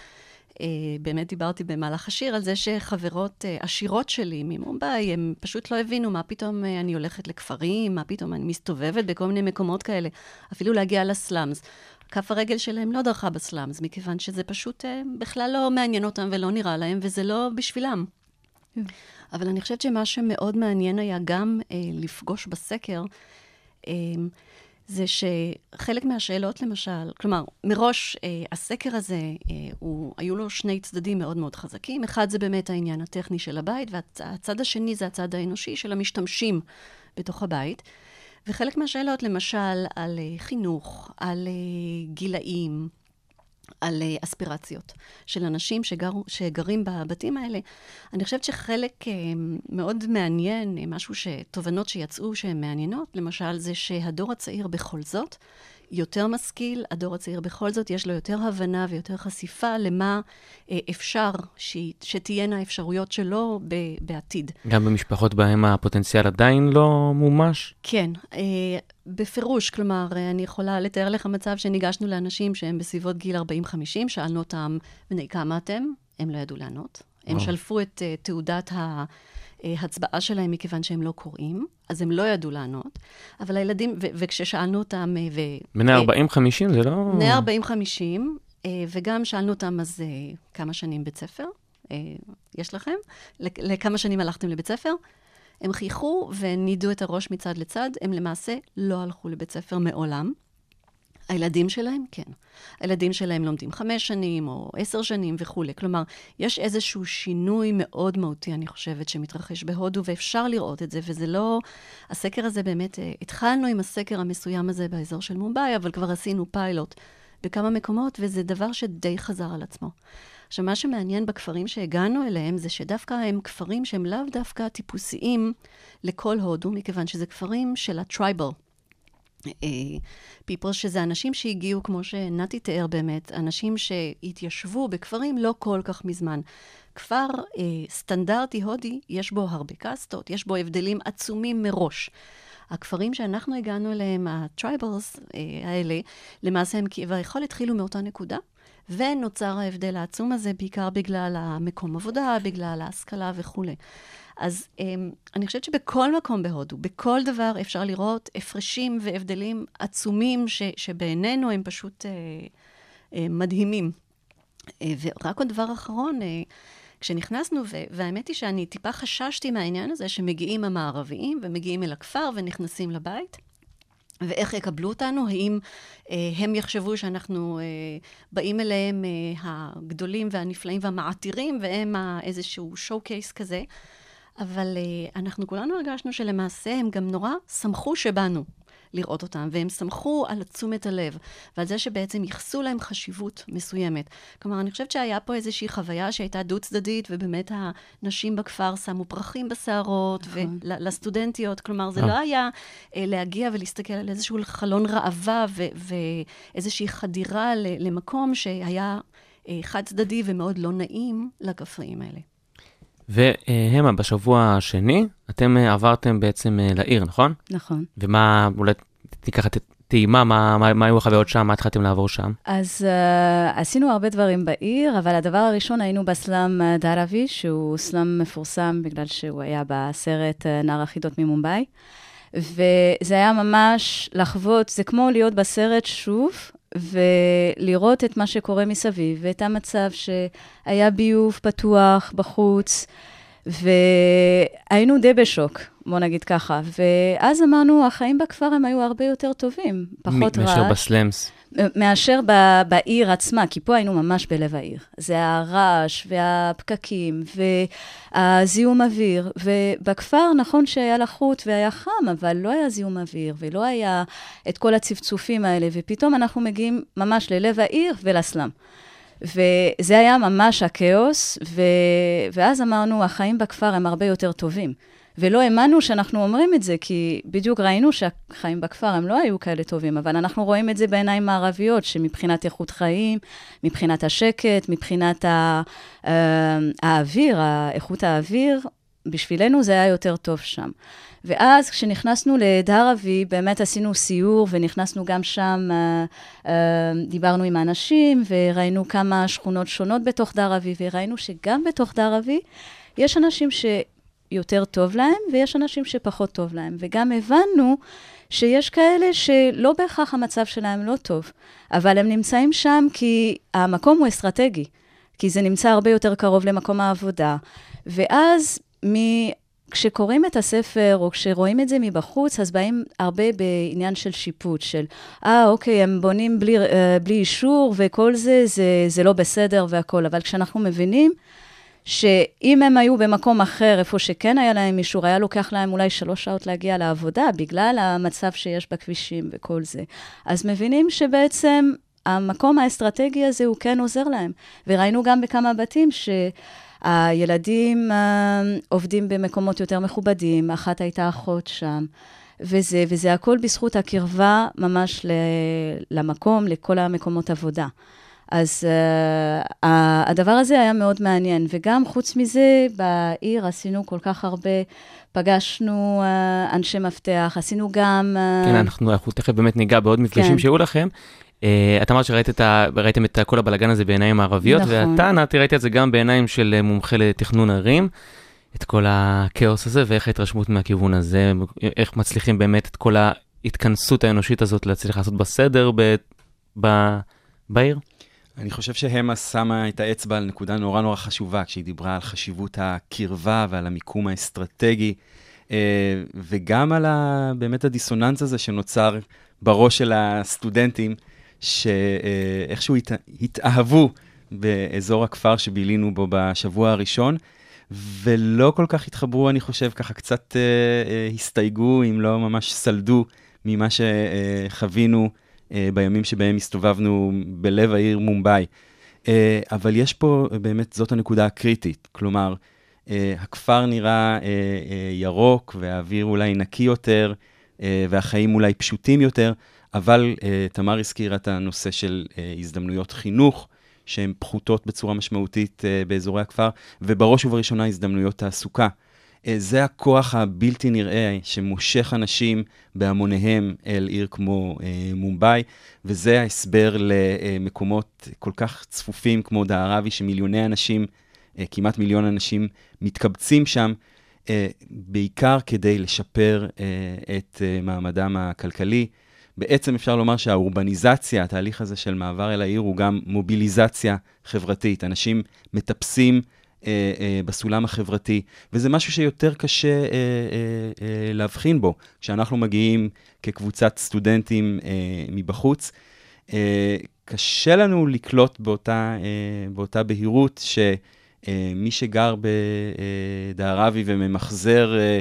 D: אה, באמת דיברתי במהלך השיר על זה שחברות אה, עשירות שלי ממומבאי, הם פשוט לא הבינו מה פתאום אה, אני הולכת לכפרים, מה פתאום אני מסתובבת בכל מיני מקומות כאלה, אפילו להגיע לסלאמס. כף הרגל שלהם לא דרכה בסלאמס, מכיוון שזה פשוט אה, בכלל לא מעניין אותם ולא נראה להם, וזה לא בשבילם. אבל אני חושבת שמה שמאוד מעניין היה גם אה, לפגוש בסקר, אה, זה שחלק מהשאלות, למשל, כלומר, מראש אה, הסקר הזה, אה, הוא, היו לו שני צדדים מאוד מאוד חזקים. אחד זה באמת העניין הטכני של הבית, והצד השני זה הצד האנושי של המשתמשים בתוך הבית. וחלק מהשאלות, למשל, על אה, חינוך, על אה, גילאים, על אה, אספירציות של אנשים שגר, שגרים בבתים האלה. אני חושבת שחלק אה, מאוד מעניין, אה, משהו ש... תובנות שיצאו שהן מעניינות, למשל, זה שהדור הצעיר בכל זאת יותר משכיל, הדור הצעיר בכל זאת יש לו יותר הבנה ויותר חשיפה למה אה, אפשר ש... שתהיינה האפשרויות שלו ב... בעתיד.
A: גם במשפחות בהן הפוטנציאל עדיין לא מומש?
D: כן, אה, בפירוש, כלומר, אה, אני יכולה לתאר לך מצב שניגשנו לאנשים שהם בסביבות גיל 40-50, שאלנו אותם, בני כמה אתם? הם לא ידעו לענות. הם
A: וואו.
D: שלפו את אה, תעודת ההצבעה שלהם מכיוון שהם לא קוראים, אז הם לא ידעו לענות. אבל הילדים, ו- וכששאלנו אותם, אה, ו...
A: בני
D: אה,
A: 40-50 זה לא...
D: בני 40-50, אה, וגם שאלנו אותם, אז אה, כמה שנים בית ספר אה, יש לכם? לכמה שנים הלכתם לבית ספר? הם חייכו ונידו את הראש מצד לצד, הם למעשה לא הלכו לבית ספר מעולם. הילדים שלהם, כן. הילדים שלהם לומדים חמש שנים או עשר שנים וכולי. כלומר, יש איזשהו שינוי מאוד מהותי, אני חושבת, שמתרחש בהודו, ואפשר לראות את זה, וזה לא... הסקר הזה באמת, אה, התחלנו עם הסקר המסוים הזה באזור של מומבאי, אבל כבר עשינו פיילוט בכמה מקומות, וזה דבר שדי חזר על עצמו. עכשיו, מה שמעניין בכפרים שהגענו אליהם, זה שדווקא הם כפרים שהם לאו דווקא טיפוסיים לכל הודו, מכיוון שזה כפרים של הטרייבל. People, שזה אנשים שהגיעו, כמו שנתי תיאר באמת, אנשים שהתיישבו בכפרים לא כל כך מזמן. כפר אה, סטנדרטי הודי, יש בו הרבה קאסטות, יש בו הבדלים עצומים מראש. הכפרים שאנחנו הגענו אליהם, ה tribals אה, האלה, למעשה הם כביכול התחילו מאותה נקודה, ונוצר ההבדל העצום הזה בעיקר בגלל המקום עבודה, בגלל ההשכלה וכולי. אז um, אני חושבת שבכל מקום בהודו, בכל דבר אפשר לראות הפרשים והבדלים עצומים ש, שבעינינו הם פשוט uh, uh, מדהימים. Uh, ורק עוד דבר אחרון, uh, כשנכנסנו, ו- והאמת היא שאני טיפה חששתי מהעניין הזה שמגיעים המערביים ומגיעים אל הכפר ונכנסים לבית. ואיך יקבלו אותנו? האם אה, הם יחשבו שאנחנו אה, באים אליהם אה, הגדולים והנפלאים והמעתירים, והם ה- איזשהו שואו קייס כזה? אבל uh, אנחנו כולנו הרגשנו שלמעשה הם גם נורא שמחו שבאנו לראות אותם, והם שמחו על תשומת הלב, ועל זה שבעצם ייחסו להם חשיבות מסוימת. כלומר, אני חושבת שהיה פה איזושהי חוויה שהייתה דו-צדדית, ובאמת הנשים בכפר שמו פרחים בשערות,
B: נכון.
D: ולסטודנטיות, כלומר, זה
A: אה.
D: לא היה uh, להגיע ולהסתכל על איזשהו חלון ראווה ואיזושהי חדירה למקום שהיה uh, חד-צדדי ומאוד לא נעים לכפריים האלה.
A: והמה, בשבוע השני, אתם אה, עברתם בעצם אה, לעיר, נכון?
B: נכון.
A: ומה, אולי תיקח את טעימה, מה, מה, מה היו החוויות שם, מה התחלתם לעבור שם?
B: אז uh, עשינו הרבה דברים בעיר, אבל הדבר הראשון, היינו בסלאם אה, דראבי, שהוא סלאם מפורסם בגלל שהוא היה בסרט אה, נער החידות ממומבאי. וזה היה ממש לחוות, זה כמו להיות בסרט שוב, ולראות את מה שקורה מסביב, ואת המצב שהיה ביוב פתוח בחוץ, והיינו די בשוק, בוא נגיד ככה. ואז אמרנו, החיים בכפר הם היו הרבה יותר טובים, פחות רעש.
A: מאשר בסלאמס.
B: מאשר ב- בעיר עצמה, כי פה היינו ממש בלב העיר. זה הרעש והפקקים והזיהום אוויר. ובכפר, נכון שהיה לחות והיה חם, אבל לא היה זיהום אוויר ולא היה את כל הצפצופים האלה, ופתאום אנחנו מגיעים ממש ללב העיר ולסלאם. וזה היה ממש הכאוס, ו... ואז אמרנו, החיים בכפר הם הרבה יותר טובים. ולא האמנו שאנחנו אומרים את זה, כי בדיוק ראינו שהחיים בכפר הם לא היו כאלה טובים, אבל אנחנו רואים את זה בעיניים מערביות, שמבחינת איכות חיים, מבחינת השקט, מבחינת ה... אה, האוויר, איכות האוויר, בשבילנו זה היה יותר טוב שם. ואז כשנכנסנו לדהרבי, באמת עשינו סיור ונכנסנו גם שם, אה, אה, דיברנו עם האנשים וראינו כמה שכונות שונות בתוך דהרבי, וראינו שגם בתוך דהרבי יש אנשים שיותר טוב להם ויש אנשים שפחות טוב להם. וגם הבנו שיש כאלה שלא בהכרח המצב שלהם לא טוב, אבל הם נמצאים שם כי המקום הוא אסטרטגי, כי זה נמצא הרבה יותר קרוב למקום העבודה. ואז מ... כשקוראים את הספר, או כשרואים את זה מבחוץ, אז באים הרבה בעניין של שיפוט, של, אה, ah, אוקיי, הם בונים בלי, uh, בלי אישור, וכל זה, זה, זה לא בסדר והכול. אבל כשאנחנו מבינים שאם הם היו במקום אחר, איפה שכן היה להם אישור, היה לוקח להם אולי שלוש שעות להגיע לעבודה, בגלל המצב שיש בכבישים וכל זה. אז מבינים שבעצם המקום האסטרטגי הזה הוא כן עוזר להם. וראינו גם בכמה בתים ש... הילדים uh, עובדים במקומות יותר מכובדים, אחת הייתה אחות שם, וזה, וזה הכל בזכות הקרבה ממש ל, למקום, לכל המקומות עבודה. אז uh, הדבר הזה היה מאוד מעניין, וגם חוץ מזה, בעיר עשינו כל כך הרבה, פגשנו uh, אנשי מפתח, עשינו גם... Uh,
A: כן, אנחנו, אנחנו תכף באמת ניגע בעוד מפגשים
B: כן.
A: שהיו לכם. Uh, את אמרת שראיתם את כל הבלגן הזה בעיניים הערביות,
B: נכון.
A: ואתה, נתי, ראית את זה גם בעיניים של מומחה לתכנון ערים, את כל הכאוס הזה, ואיך ההתרשמות מהכיוון הזה, איך מצליחים באמת את כל ההתכנסות האנושית הזאת להצליח לעשות בסדר ב, ב, בעיר?
C: אני חושב שהמה שמה את האצבע על נקודה נורא נורא חשובה, כשהיא דיברה על חשיבות הקרבה ועל המיקום האסטרטגי, אה, וגם על ה, באמת הדיסוננס הזה שנוצר בראש של הסטודנטים, שאיכשהו הת, התאהבו באזור הכפר שבילינו בו בשבוע הראשון, ולא כל כך התחברו, אני חושב, ככה קצת אה, אה, הסתייגו, אם לא ממש סלדו, ממה שחווינו אה, בימים שבהם הסתובבנו בלב העיר מומבאי. אה, אבל יש פה באמת, זאת הנקודה הקריטית. כלומר, אה, הכפר נראה ירוק, והאוויר אולי נקי יותר, והחיים אולי פשוטים יותר, אבל תמר הזכירה את הנושא של הזדמנויות חינוך, שהן פחותות בצורה משמעותית באזורי הכפר, ובראש ובראשונה הזדמנויות תעסוקה. אה, זה הכוח הבלתי נראה שמושך אנשים בהמוניהם אל עיר כמו אה, מומבאי, וזה ההסבר למקומות כל כך צפופים כמו דהרבי, שמיליוני אנשים, אה, כמעט מיליון אנשים, מתקבצים שם, אה, בעיקר כדי לשפר אה, את אה, מעמדם הכלכלי. בעצם אפשר לומר שהאורבניזציה, התהליך הזה של מעבר אל העיר, הוא גם מוביליזציה חברתית. אנשים מטפסים אה, אה, בסולם החברתי, וזה משהו שיותר קשה אה, אה, אה, להבחין בו, כשאנחנו מגיעים כקבוצת סטודנטים אה, מבחוץ. אה, קשה לנו לקלוט באותה, אה, באותה בהירות שמי שגר בדהרבי וממחזר אה, אה,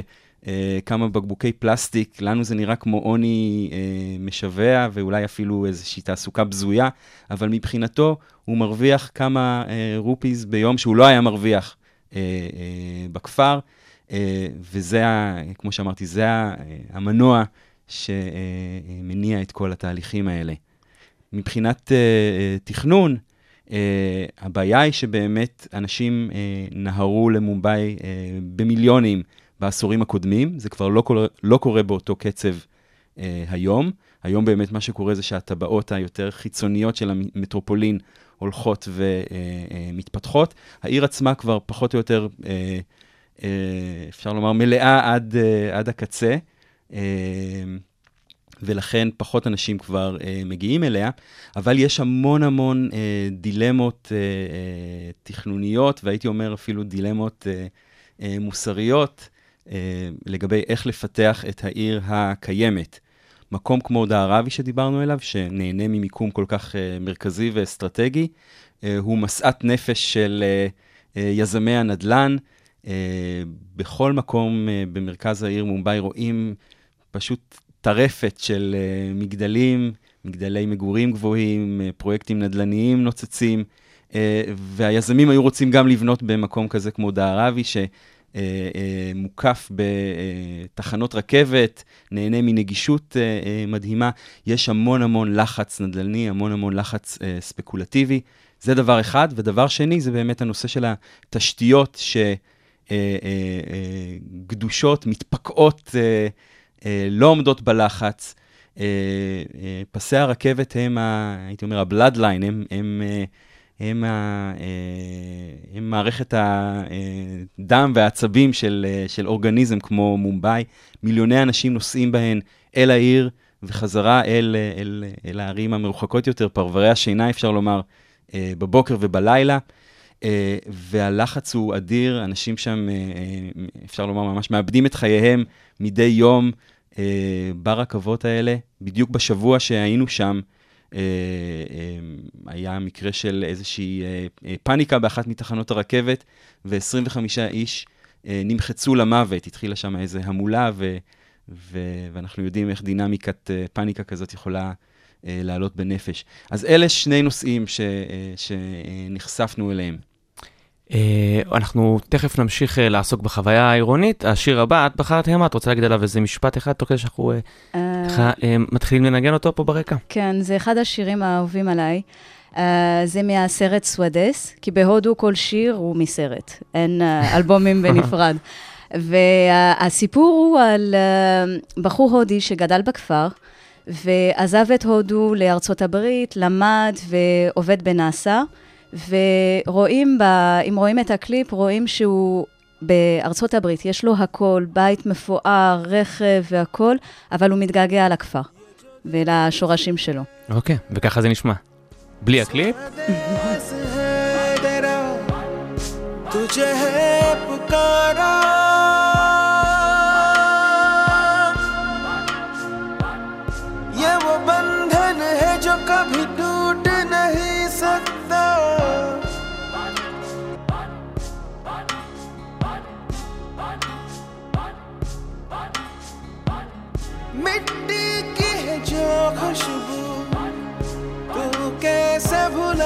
C: כמה בקבוקי פלסטיק, לנו זה נראה כמו עוני אה, משווע ואולי אפילו איזושהי תעסוקה בזויה, אבל מבחינתו הוא מרוויח כמה אה, רופיז ביום שהוא לא היה מרוויח אה, אה, בכפר, אה, וזה, ה, כמו שאמרתי, זה ה, המנוע שמניע את כל התהליכים האלה. מבחינת אה, אה, תכנון, Uh, הבעיה היא שבאמת אנשים uh, נהרו למומבאי uh, במיליונים בעשורים הקודמים, זה כבר לא קורה, לא קורה באותו קצב uh, היום. היום באמת מה שקורה זה שהטבעות היותר חיצוניות של המטרופולין הולכות ומתפתחות. העיר עצמה כבר פחות או יותר, אה, אה, אפשר לומר, מלאה עד, אה, עד הקצה. ולכן פחות אנשים כבר אה, מגיעים אליה, אבל יש המון המון אה, דילמות אה, אה, תכנוניות, והייתי אומר אפילו דילמות אה, אה, מוסריות, אה, לגבי איך לפתח את העיר הקיימת. מקום כמו דהרבי שדיברנו עליו, שנהנה ממיקום כל כך uh, מרכזי ואסטרטגי, uh, הוא משאת נפש של uh, uh, יזמי הנדל"ן. Uh, בכל מקום uh, במרכז העיר מומבאי רואים פשוט טרפת של uh, מגדלים, מגדלי מגורים גבוהים, uh, פרויקטים נדל"ניים נוצצים, uh, והיזמים היו רוצים גם לבנות במקום כזה כמו דהרבי, ש... אה, אה, מוקף בתחנות רכבת, נהנה מנגישות אה, מדהימה. יש המון המון לחץ נדל"ני, המון המון לחץ ספקולטיבי. זה דבר אחד. ודבר שני, זה באמת הנושא של התשתיות שגדושות, מתפקעות, לא עומדות בלחץ. פסי הרכבת הם, הייתי אומר, הבלאדליין, הם, הם הם, ה, אה, הם מערכת הדם והעצבים של, אה, של אורגניזם כמו מומבאי. מיליוני אנשים נוסעים בהן אל העיר וחזרה אל, אל, אל הערים המרוחקות יותר, פרברי השינה, אפשר לומר, אה, בבוקר ובלילה. והלחץ הוא אדיר, אנשים שם, אפשר לומר, ממש מאבדים את חייהם מדי יום ברכבות האלה. בדיוק בשבוע שהיינו שם, אה, אה, היה מקרה של איזושהי אה, פאניקה באחת מתחנות הרכבת, ו-25 איש נמחצו למוות. התחילה שם איזו המולה, ו- ו- ואנחנו יודעים איך דינמיקת פאניקה כזאת יכולה לעלות בנפש. אז אלה שני נושאים ש- שנחשפנו אליהם.
A: אה, אנחנו תכף נמשיך אה, לעסוק בחוויה העירונית. השיר הבא, את בחרת המה, את רוצה להגיד עליו איזה משפט אחד, תוך כדי שאנחנו אה, מתחילים לנגן אותו פה ברקע?
B: כן, זה אחד השירים האהובים עליי. זה מהסרט סוודס, כי בהודו כל שיר הוא מסרט, אין *laughs* אלבומים בנפרד. והסיפור הוא על בחור הודי שגדל בכפר, ועזב את הודו לארצות הברית, למד ועובד בנאסא, ורואים, ב, אם רואים את הקליפ, רואים שהוא בארצות הברית, יש לו הכל, בית מפואר, רכב והכל, אבל הוא מתגעגע לכפר ולשורשים שלו.
A: אוקיי, okay, וככה זה נשמע. בלי הקליפ?
F: Put your head, put God on. खुशबू। तू कैसे भुलाएगा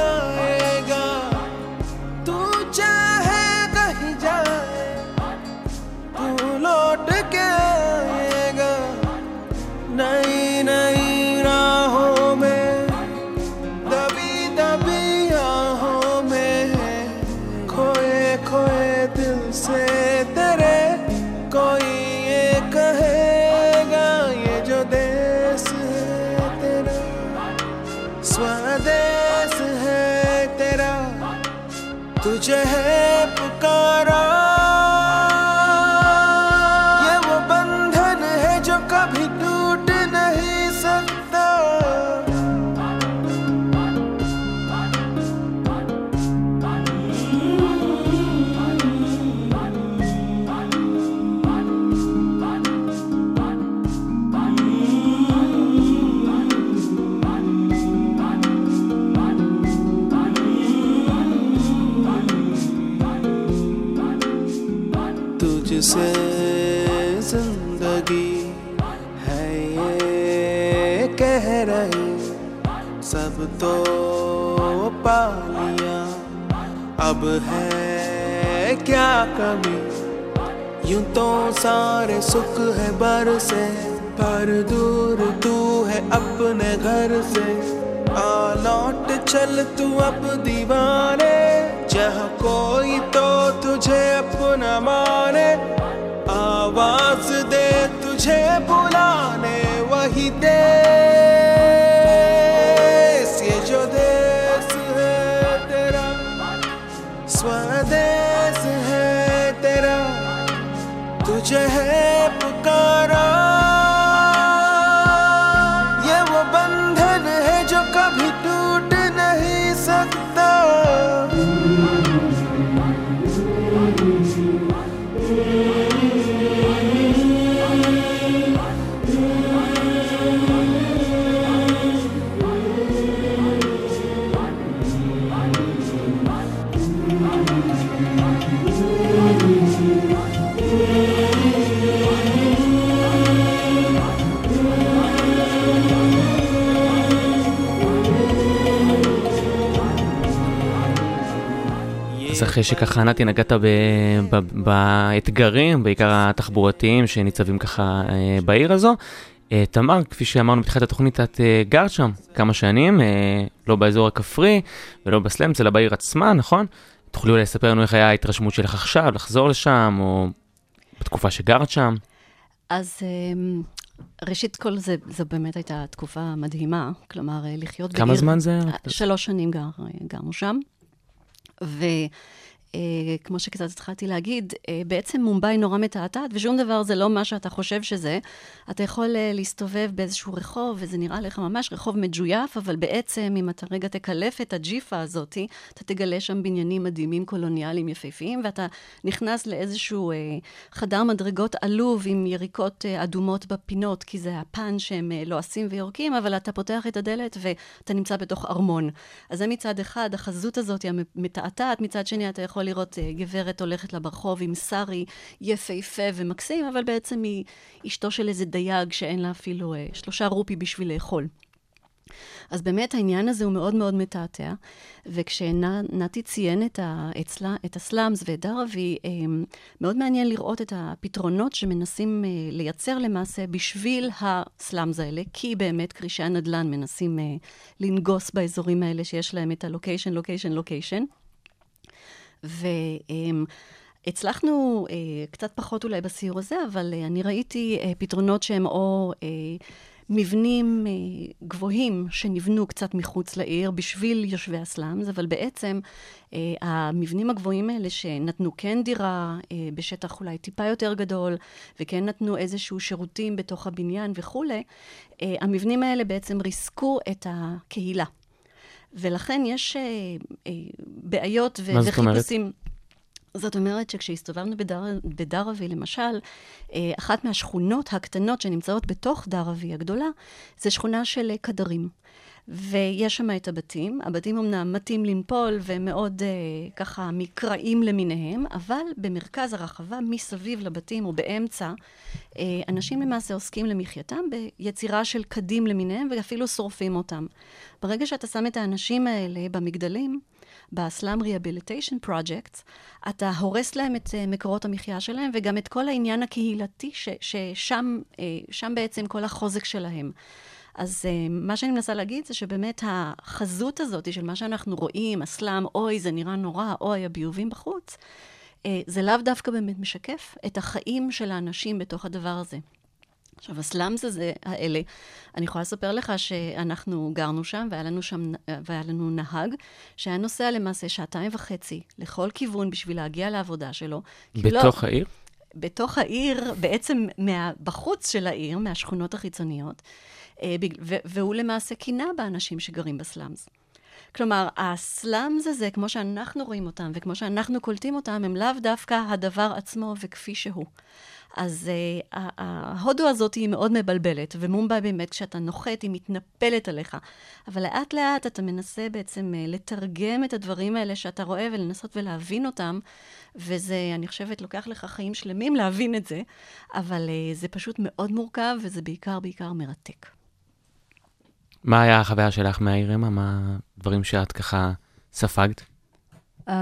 F: अब है क्या कमी? यूँ तो सारे सुख है बर से पर दूर तू है अपने घर से। आ लौट चल तू अब दीवाने, जहाँ कोई तो तुझे अपना माने। आवाज़ दे तुझे बुलाने, वही देश मुझे है
A: אחרי שככה נתי נגעת ב- ב- באתגרים, בעיקר התחבורתיים שניצבים ככה אה, בעיר הזו, אה, תמר, כפי שאמרנו בתחילת התוכנית, את אה, גרת שם כמה שנים, לא באזור הכפרי ולא בסלאמס, אלא בעיר עצמה, נכון? תוכלי אולי לספר לנו איך היה ההתרשמות שלך עכשיו, לחזור לשם, או בתקופה שגרת שם?
D: אז ראשית כל זה, זו באמת הייתה תקופה מדהימה, כלומר, לחיות
A: כמה זמן זה?
D: שלוש שנים גר, גרנו שם, וכמו שקצת התחלתי להגיד, אה, בעצם מומבאי נורא מתעתעת, ושום דבר זה לא מה שאתה חושב שזה. אתה יכול אה, להסתובב באיזשהו רחוב, וזה נראה לך ממש רחוב מג'ויף, אבל בעצם, אם אתה רגע תקלף את הג'יפה הזאת, אתה תגלה שם בניינים מדהימים קולוניאליים יפהפיים, ואתה נכנס לאיזשהו אה, חדר מדרגות עלוב עם יריקות אה, אדומות בפינות, כי זה הפן שהם אה, לועסים ויורקים, אבל אתה פותח את הדלת ואתה נמצא בתוך ארמון. אז זה מצד אחד, החזות הזאת המתעתעת, מצד שני אתה יכול לראות אה, גברת הולכת לה ברחוב עם סארי יפהפה ומקסים, אבל בעצם היא אשתו של איזה דייג שאין לה אפילו אה, שלושה רופי בשביל לאכול. אז באמת העניין הזה הוא מאוד מאוד מתעתע, וכשנתי ציין את, ה, אצלה, את ה slums ואת דהראבי, אמ, מאוד מעניין לראות את הפתרונות שמנסים אה, לייצר למעשה בשביל ה slums האלה, כי באמת כרישי הנדל"ן מנסים לנגוס באזורים האלה שיש להם את הלוקיישן, לוקיישן, לוקיישן. והצלחנו אה, קצת פחות אולי בסיור הזה, אבל אה, אני ראיתי אה, פתרונות שהם או מבנים גבוהים שנבנו קצת מחוץ לעיר בשביל יושבי הסלאמס, אבל בעצם המבנים הגבוהים האלה שנתנו כן דירה בשטח אולי טיפה יותר גדול, וכן נתנו איזשהו שירותים בתוך הבניין וכולי, המבנים האלה בעצם ריסקו את הקהילה. ולכן יש אה, אה, בעיות ו-
A: מה זאת אומרת?
D: זאת אומרת שכשהסתובבנו בדר, בדרבי, למשל, אה, אחת מהשכונות הקטנות שנמצאות בתוך דרבי הגדולה, זה שכונה של קדרים. ויש שם את הבתים, הבתים אמנם מטים לנפול והם מאוד אה, ככה מקראים למיניהם, אבל במרכז הרחבה, מסביב לבתים או באמצע, אה, אנשים למעשה עוסקים למחייתם ביצירה של כדים למיניהם ואפילו שורפים אותם. ברגע שאתה שם את האנשים האלה במגדלים, ב slum rehabilitation project, אתה הורס להם את אה, מקורות המחיה שלהם וגם את כל העניין הקהילתי ששם אה, שם בעצם כל החוזק שלהם. אז uh, מה שאני מנסה להגיד זה שבאמת החזות הזאת של מה שאנחנו רואים, ה slum, אוי, זה נראה נורא, אוי, הביובים בחוץ, uh, זה לאו דווקא באמת משקף את החיים של האנשים בתוך הדבר הזה. עכשיו, הסלאמס הזה, האלה, אני יכולה לספר לך שאנחנו גרנו שם, והיה לנו שם, והיה לנו נהג, שהיה נוסע למעשה שעתיים וחצי לכל כיוון בשביל להגיע לעבודה שלו. לא-
A: בתוך העיר?
D: בתוך העיר, בעצם מה, בחוץ של העיר, מהשכונות החיצוניות, אה, והוא למעשה קינה באנשים שגרים בסלאמס. כלומר, הסלאמס הזה, כמו שאנחנו רואים אותם וכמו שאנחנו קולטים אותם, הם לאו דווקא הדבר עצמו וכפי שהוא. אז uh, ההודו הזאת היא מאוד מבלבלת, ומומבאי באמת, כשאתה נוחת, היא מתנפלת עליך. אבל לאט לאט אתה מנסה בעצם uh, לתרגם את הדברים האלה שאתה רואה ולנסות ולהבין אותם, וזה, אני חושבת, לוקח לך חיים שלמים להבין את זה, אבל זה פשוט מאוד מורכב, וזה בעיקר בעיקר מרתק.
A: מה היה החוויה שלך מהעיר, אמה? מה הדברים שאת ככה ספגת?
B: Um,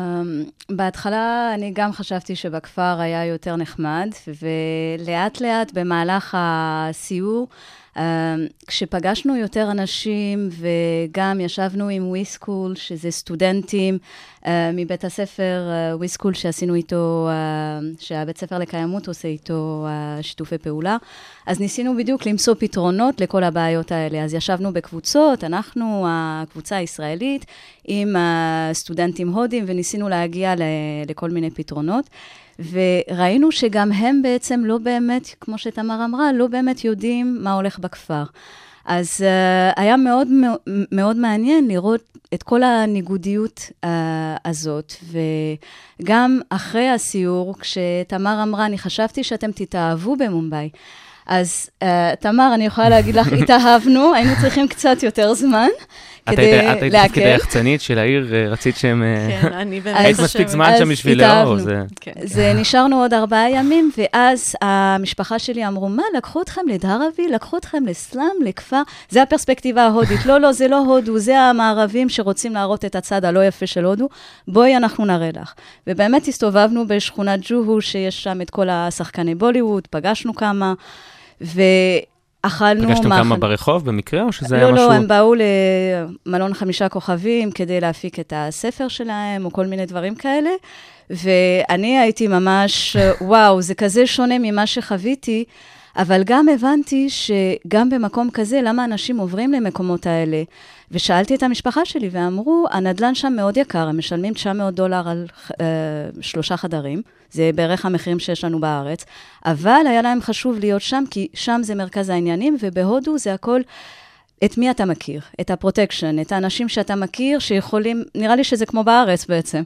B: בהתחלה אני גם חשבתי שבכפר היה יותר נחמד, ולאט לאט במהלך הסיור, כשפגשנו יותר אנשים וגם ישבנו עם WeSchool, שזה סטודנטים uh, מבית הספר WeSchool שעשינו איתו, uh, שהבית ספר לקיימות עושה איתו שיתופי פעולה, אז ניסינו בדיוק למצוא פתרונות לכל הבעיות האלה. אז ישבנו בקבוצות, אנחנו, הקבוצה הישראלית, עם הסטודנטים הודים, וניסינו להגיע לכל מיני פתרונות. וראינו שגם הם בעצם לא באמת, כמו שתמר אמרה, לא באמת יודעים מה הולך בכפר. אז uh, היה מאוד מאוד מעניין לראות את כל הניגודיות uh, הזאת, וגם אחרי הסיור, כשתמר אמרה, אני חשבתי שאתם תתאהבו במומבאי. אז uh, תמר, אני יכולה להגיד לך, *laughs* התאהבנו, היינו צריכים קצת יותר זמן כדי
A: את היית בתפקיד. היחצנית של העיר, אה, רצית שהם... אה,
D: כן, אני *laughs* באמת
A: היית
B: אז-
A: מספיק זמן שם בשביל. לאור, זה...
D: כן.
B: זה נשארנו עוד ארבעה ימים, ואז המשפחה שלי אמרו, מה, לקחו אתכם לדהרבי? לקחו אתכם לסלאם, לכפר? זה הפרספקטיבה ההודית. לא, לא, זה לא הודו, זה המערבים שרוצים להראות את הצד הלא יפה של הודו. בואי, אנחנו נראה לך. ובאמת הסתובבנו בשכונת ג'והו, שיש שם את כל השחקני בוליווד, פגשנו כמה, ואכלנו...
A: פגשתם
B: מאכל-
A: כמה ברחוב במקרה, או שזה היה
B: לא,
A: משהו...
B: לא, הם באו למלון חמישה כוכבים כדי להפיק את הספר שלהם, או כל מיני דברים כאלה. ואני הייתי ממש, וואו, זה כזה שונה ממה שחוויתי, אבל גם הבנתי שגם במקום כזה, למה אנשים עוברים למקומות האלה? ושאלתי את המשפחה שלי, ואמרו, הנדלן שם מאוד יקר, הם משלמים 900 דולר על אה, שלושה חדרים, זה בערך המחירים שיש לנו בארץ, אבל היה להם חשוב להיות שם, כי שם זה מרכז העניינים, ובהודו זה הכל... את מי אתה מכיר? את ה protection, את האנשים שאתה מכיר, שיכולים, נראה לי שזה כמו בארץ בעצם,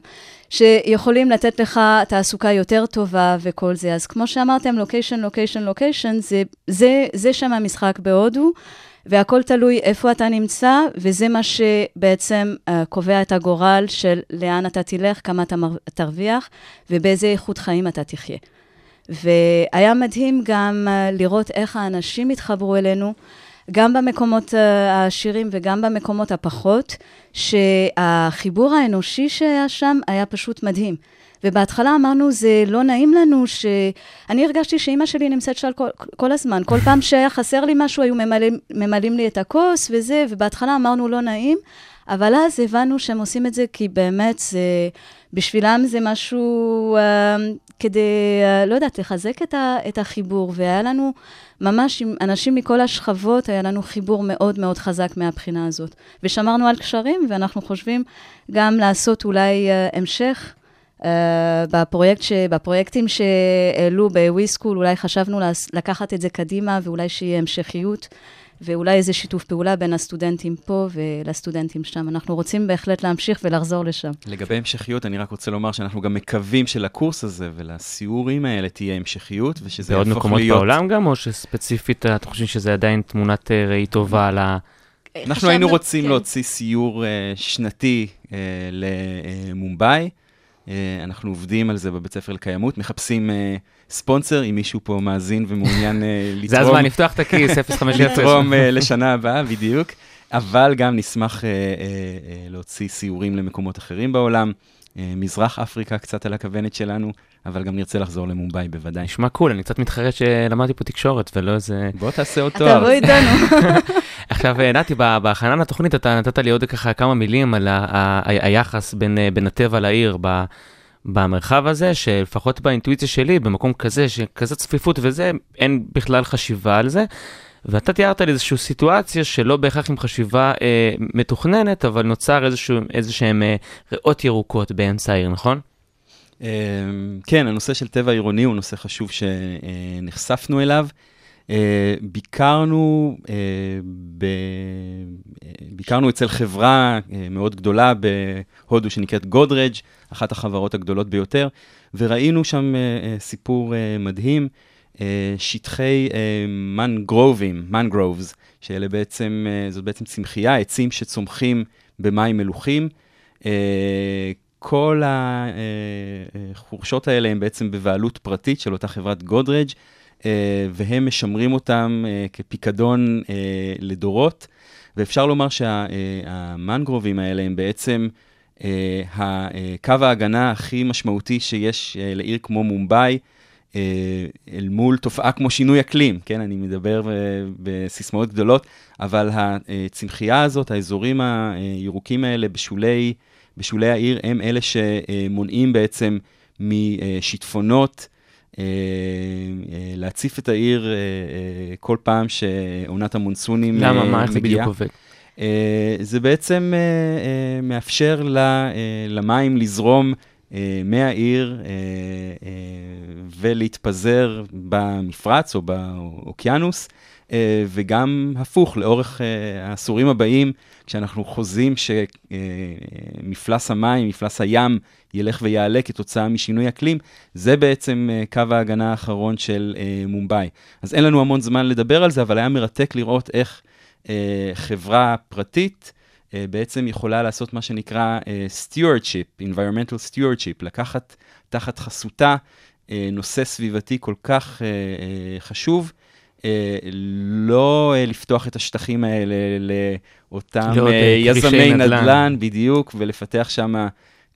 B: שיכולים לתת לך תעסוקה יותר טובה וכל זה. אז כמו שאמרתם, location, location, location, זה, זה, זה שם המשחק בהודו, והכל תלוי איפה אתה נמצא, וזה מה שבעצם uh, קובע את הגורל של לאן אתה תלך, כמה אתה תרוויח, ובאיזה איכות חיים אתה תחיה. והיה מדהים גם uh, לראות איך האנשים התחברו אלינו. גם במקומות uh, העשירים וגם במקומות הפחות, שהחיבור האנושי שהיה שם היה פשוט מדהים. ובהתחלה אמרנו, זה לא נעים לנו ש... אני הרגשתי שאימא שלי נמצאת שם כל, כל הזמן. כל פעם שהיה חסר לי משהו, היו ממלאים, ממלאים לי את הכוס וזה, ובהתחלה אמרנו, לא נעים. אבל אז הבנו שהם עושים את זה כי באמת זה, בשבילם זה משהו uh, כדי, uh, לא יודעת, לחזק את, ה, את החיבור. והיה לנו ממש עם אנשים מכל השכבות, היה לנו חיבור מאוד מאוד חזק מהבחינה הזאת. ושמרנו על קשרים, ואנחנו חושבים גם לעשות אולי uh, המשך. Uh, בפרויקט ש... בפרויקטים שהעלו בוויסקול, אולי חשבנו לקחת את זה קדימה ואולי שיהיה המשכיות. ואולי איזה שיתוף פעולה בין הסטודנטים פה ולסטודנטים שם. אנחנו רוצים בהחלט להמשיך ולחזור לשם.
C: לגבי המשכיות, אני רק רוצה לומר שאנחנו גם מקווים שלקורס הזה ולסיורים האלה תהיה המשכיות, ושזה יהפוך להיות...
A: בעוד מקומות בעולם גם, או שספציפית אתם חושבים שזה עדיין תמונת אה, ראי טובה על ה...
C: אנחנו היינו רוצים כן. להוציא סיור uh, שנתי uh, למומבאי. Uh, אנחנו עובדים על זה בבית ספר לקיימות, מחפשים uh, ספונסר, אם מישהו פה מאזין ומעוניין *laughs* uh, לתרום.
A: זה הזמן לפתוח את הכיס, 05
C: לתרום uh, *laughs* לשנה הבאה, בדיוק. אבל גם נשמח uh, להוציא סיורים למקומות אחרים בעולם. מזרח אפריקה קצת על הכוונת שלנו, אבל גם נרצה לחזור למומבאי בוודאי.
A: נשמע קול, אני קצת מתחרט שלמדתי פה תקשורת ולא איזה...
C: בוא תעשה עוד תואר.
B: אתה בוא איתנו. *laughs*
A: עכשיו, נתי, בהכנה לתוכנית אתה נתת לי עוד ככה כמה מילים על היחס בין הטבע לעיר. במרחב הזה, שלפחות באינטואיציה שלי, במקום כזה, שכזה צפיפות וזה, אין בכלל חשיבה על זה. ואתה תיארת לי איזושהי סיטואציה שלא בהכרח עם חשיבה אה, מתוכננת, אבל נוצר איזשהו, איזשהם אה, ריאות ירוקות באמצע העיר, נכון?
C: אה, כן, הנושא של טבע עירוני הוא נושא חשוב שנחשפנו אליו. אה, ביקרנו, אה, ב... אה, ביקרנו אצל חברה מאוד גדולה בהודו שנקראת גודרג', אחת החברות הגדולות ביותר, וראינו שם סיפור מדהים, שטחי מנגרובים, מנגרובס, שאלה בעצם, זאת בעצם צמחייה, עצים שצומחים במים מלוכים. כל החורשות האלה הן בעצם בבעלות פרטית של אותה חברת גודרג'. אה, והם משמרים אותם אה, כפיקדון אה, לדורות. ואפשר לומר שהמנגרובים האלה הם בעצם קו ההגנה הכי משמעותי שיש לעיר כמו מומבאי, אל מול תופעה כמו שינוי אקלים, כן, אני מדבר בסיסמאות גדולות, אבל הצמחייה הזאת, האזורים הירוקים האלה בשולי, בשולי העיר, הם אלה שמונעים בעצם משיטפונות, להציף את העיר אה, כל פעם שעונת המונסונים
A: מגיעה. למה? מה? איך זה בדיוק עובד?
C: זה בעצם מאפשר למים לזרום מהעיר ולהתפזר במפרץ או באוקיינוס, וגם הפוך, לאורך העשורים הבאים, כשאנחנו חוזים שמפלס המים, מפלס הים, ילך ויעלה כתוצאה משינוי אקלים, זה בעצם קו ההגנה האחרון של מומבאי. אז אין לנו המון זמן לדבר על זה, אבל היה מרתק לראות איך חברה פרטית בעצם יכולה לעשות מה שנקרא stewardship, environmental stewardship, לקחת תחת חסותה נושא סביבתי כל כך חשוב. Uh, לא uh, לפתוח את השטחים האלה לאותם uh, יזמי נדל"ן, נדל"ן, בדיוק, ולפתח שם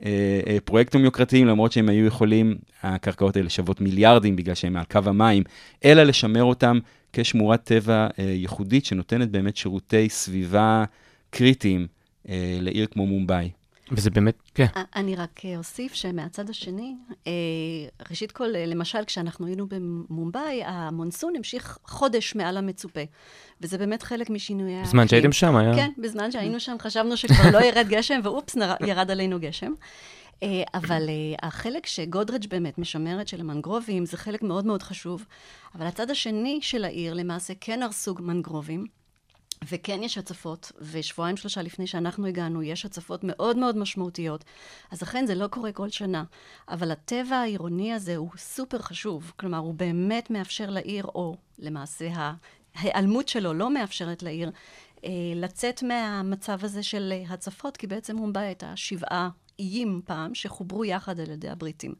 C: אה, אה, פרויקטים יוקרתיים, למרות שהם היו יכולים, הקרקעות האלה שוות מיליארדים בגלל שהם מעל קו המים, אלא לשמר אותם כשמורת טבע אה, ייחודית שנותנת באמת שירותי סביבה קריטיים לעיר כמו מומבאי.
A: וזה באמת, כן.
D: אני רק אוסיף שמהצד השני, ראשית כל, למשל, כשאנחנו היינו במומבאי, המונסון המשיך חודש מעל המצופה. וזה באמת חלק משינויי האקלים.
A: בזמן שהייתם שם, היה...
D: כן, בזמן שהיינו שם חשבנו שכבר לא ירד גשם, ואופס, ירד עלינו גשם. אה, אבל אה, החלק שגודרג' באמת משמרת של המנגרובים, זה חלק מאוד מאוד חשוב. אבל הצד השני של העיר, למעשה, כן הרסו מנגרובים. וכן יש הצפות, ושבועיים שלושה לפני שאנחנו הגענו, יש הצפות מאוד מאוד משמעותיות. אז אכן זה לא קורה כל שנה. אבל הטבע העירוני הזה הוא סופר חשוב. כלומר, הוא באמת מאפשר לעיר, או למעשה ההיעלמות שלו לא מאפשרת לעיר אה, לצאת מהמצב הזה של הצפות, כי בעצם מומבאי הייתה שבעה איים פעם שחוברו יחד על ידי הבריטים.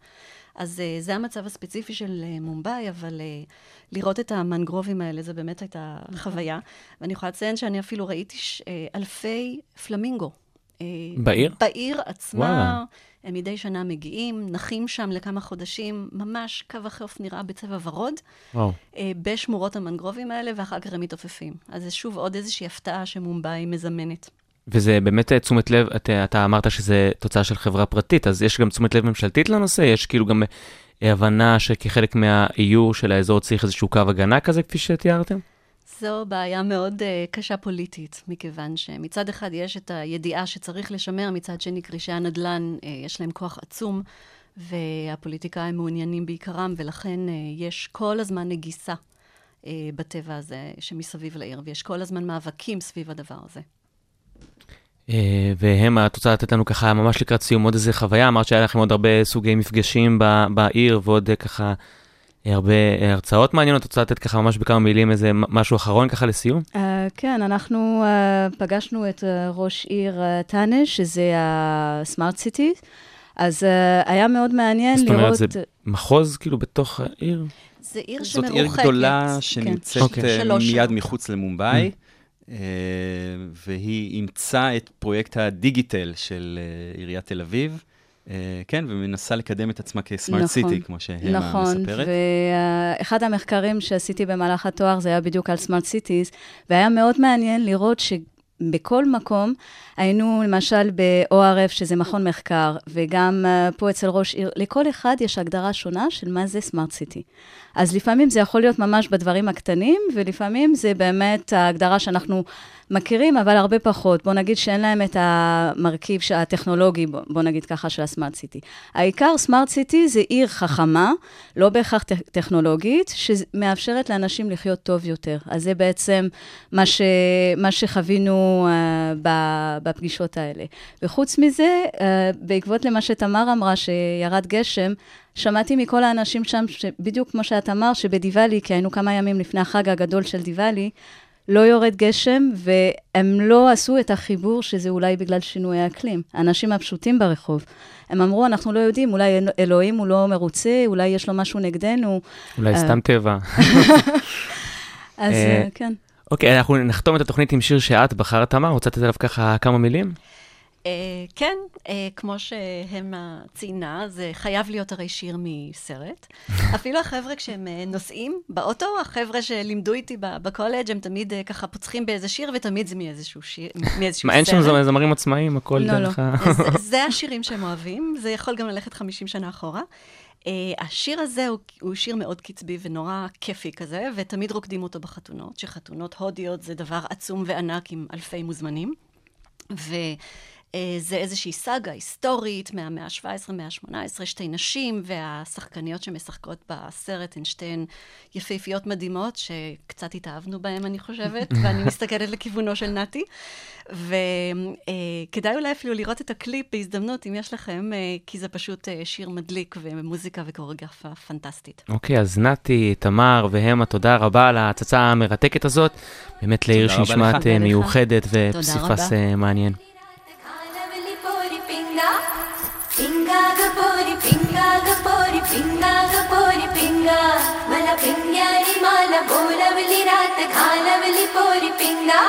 D: אז אה, זה המצב הספציפי של אה, מומבאי, אבל אה, לראות את המנגרובים האלה, זה באמת הייתה נכון. חוויה. ואני יכולה לציין שאני אפילו ראיתי ש, אה, אלפי פלמינגו. אה,
A: בעיר?
D: בעיר עצמה.
A: וואלה.
D: הם מדי שנה מגיעים, נחים שם לכמה חודשים, ממש קו החוף נראה בצבע ורוד,
A: וואו.
D: אה, בשמורות המנגרובים האלה, ואחר כך הם מתעופפים. אז זה שוב עוד איזושהי הפתעה שמומבאי מזמנת.
A: וזה באמת אה, תשומת לב, אתה, אתה אמרת שזה תוצאה של חברה פרטית, אז יש גם תשומת לב ממשלתית לנושא? יש כאילו גם אה, הבנה שכחלק מהאיור של האזור צריך איזשהו קו הגנה כזה, כפי שתיארתם?
D: זו בעיה מאוד uh, קשה פוליטית, מכיוון שמצד אחד יש את הידיעה שצריך לשמר, מצד שני כרישי הנדל"ן, uh, יש להם כוח עצום, והפוליטיקאים מעוניינים בעיקרם, ולכן uh, יש כל הזמן נגיסה uh, בטבע הזה שמסביב לעיר, ויש כל הזמן מאבקים סביב הדבר הזה.
A: אה, והם, את רוצה לתת לנו ככה ממש לקראת סיום עוד איזה חוויה? אמרת שהיה לכם עוד הרבה סוגי מפגשים ב- בעיר ועוד אה, ככה אה, הרבה הרצאות מעניינות. את רוצה לתת ככה ממש בכמה מילים איזה משהו אחרון ככה לסיום?
B: Uh, כן, אנחנו uh, פגשנו את uh, ראש עיר uh, טאנה, שזה הסמארט סיטי, אז uh, היה מאוד מעניין
A: זאת
B: לראות...
A: אומרת, זה מחוז כאילו בתוך העיר?
D: זה עיר
C: זאת
D: שמרוחקת.
C: עיר גדולה
D: כן.
C: שנמצאת
A: אוקיי.
C: אה,
D: שלוש
C: מיד. מחוץ למומבאי, אה, והיא אימצה את פרויקט הדיגיטל של אה, עיריית תל אביב, אה, כן, ומנסה לקדם את עצמה כסמארט
B: נכון,
C: סיטי, כמו שהמה
B: נכון,
C: מספרת.
B: ואחד המחקרים שעשיתי במהלך התואר זה היה בדיוק על סמארט סיטיז, והיה מאוד מעניין לראות שבכל מקום היינו למשל ב-ORF, שזה מכון מחקר, וגם uh, פה אצל ראש עיר, לכל אחד יש הגדרה שונה של מה זה סמארט סיטי. אז לפעמים זה יכול להיות ממש בדברים הקטנים, ולפעמים זה באמת ההגדרה שאנחנו מכירים, אבל הרבה פחות. בוא נגיד שאין להם את המרכיב הטכנולוגי, בוא, נגיד ככה, של הסמארט סיטי. העיקר סמארט סיטי זה עיר חכמה, לא בהכרח טכ- טכנולוגית, שמאפשרת לאנשים לחיות טוב יותר. אז זה בעצם מה, ש, מה שחווינו uh, ב- בפגישות האלה. וחוץ מזה, uh, בעקבות למה שתמר אמרה, שירד גשם, שמעתי מכל האנשים שם, בדיוק כמו שאת אמרת, שבדיוואלי, כי היינו כמה ימים לפני החג הגדול של דיוואלי, לא יורד גשם, והם לא עשו את החיבור שזה אולי בגלל שינוי האקלים. האנשים הפשוטים ברחוב. הם אמרו, אנחנו לא יודעים, אולי אלוהים הוא לא מרוצה, אולי יש לו משהו נגדנו.
A: אולי
B: אה.
A: סתם טבע. *laughs*
B: אז
A: אה,
B: אה, כן.
A: אוקיי, אנחנו נחתום את התוכנית עם שיר שאת בחרת, תמר, רוצה לתת עליו ככה כמה מילים?
D: אה, כן, אה, כמו שהמה ציינה, זה חייב להיות הרי שיר מסרט. *laughs* אפילו החבר'ה כשהם אה, נוסעים באוטו, החבר'ה שלימדו איתי בקולג', הם תמיד אה, ככה פוצחים באיזה שיר, ותמיד זה מאיזשהו שיר, מאיזשהו
A: מה, אין שם
D: סרט.
A: זמרים עצמאיים, הכל
B: לא,
A: דרך
B: לא.
A: ה...
D: אז *laughs* זה השירים שהם אוהבים, זה יכול גם ללכת 50 שנה אחורה. Uh, השיר הזה הוא, הוא שיר מאוד קצבי ונורא כיפי כזה, ותמיד רוקדים אותו בחתונות, שחתונות הודיות זה דבר עצום וענק עם אלפי מוזמנים. וזה איזושהי סאגה היסטורית מהמאה ה-17, מאה ה-18, שתי נשים, והשחקניות שמשחקות בסרט הן שתיהן יפהפיות מדהימות, שקצת התאהבנו בהן, אני חושבת, *laughs* ואני מסתכלת לכיוונו של נתי. וכדאי אולי אפילו לראות את הקליפ בהזדמנות, אם יש לכם, אה, כי זה פשוט אה, שיר מדליק ומוזיקה וקוריאוגרפיה פנטסטית.
A: אוקיי, אז נתי, תמר והמה, תודה רבה על ההצצה המרתקת הזאת. באמת לעיר שנשמעת. אה. מיוחדת
D: תודה
A: ופסיפס
D: רבה.
A: אה, מעניין.
G: போரி பிங்கா. பிங்காக போரி பிங்காக போரி பிங்காக போரி பிங்கா. मला पिंग्यानी माला बोलावली रात घालावली पोरी पिंगा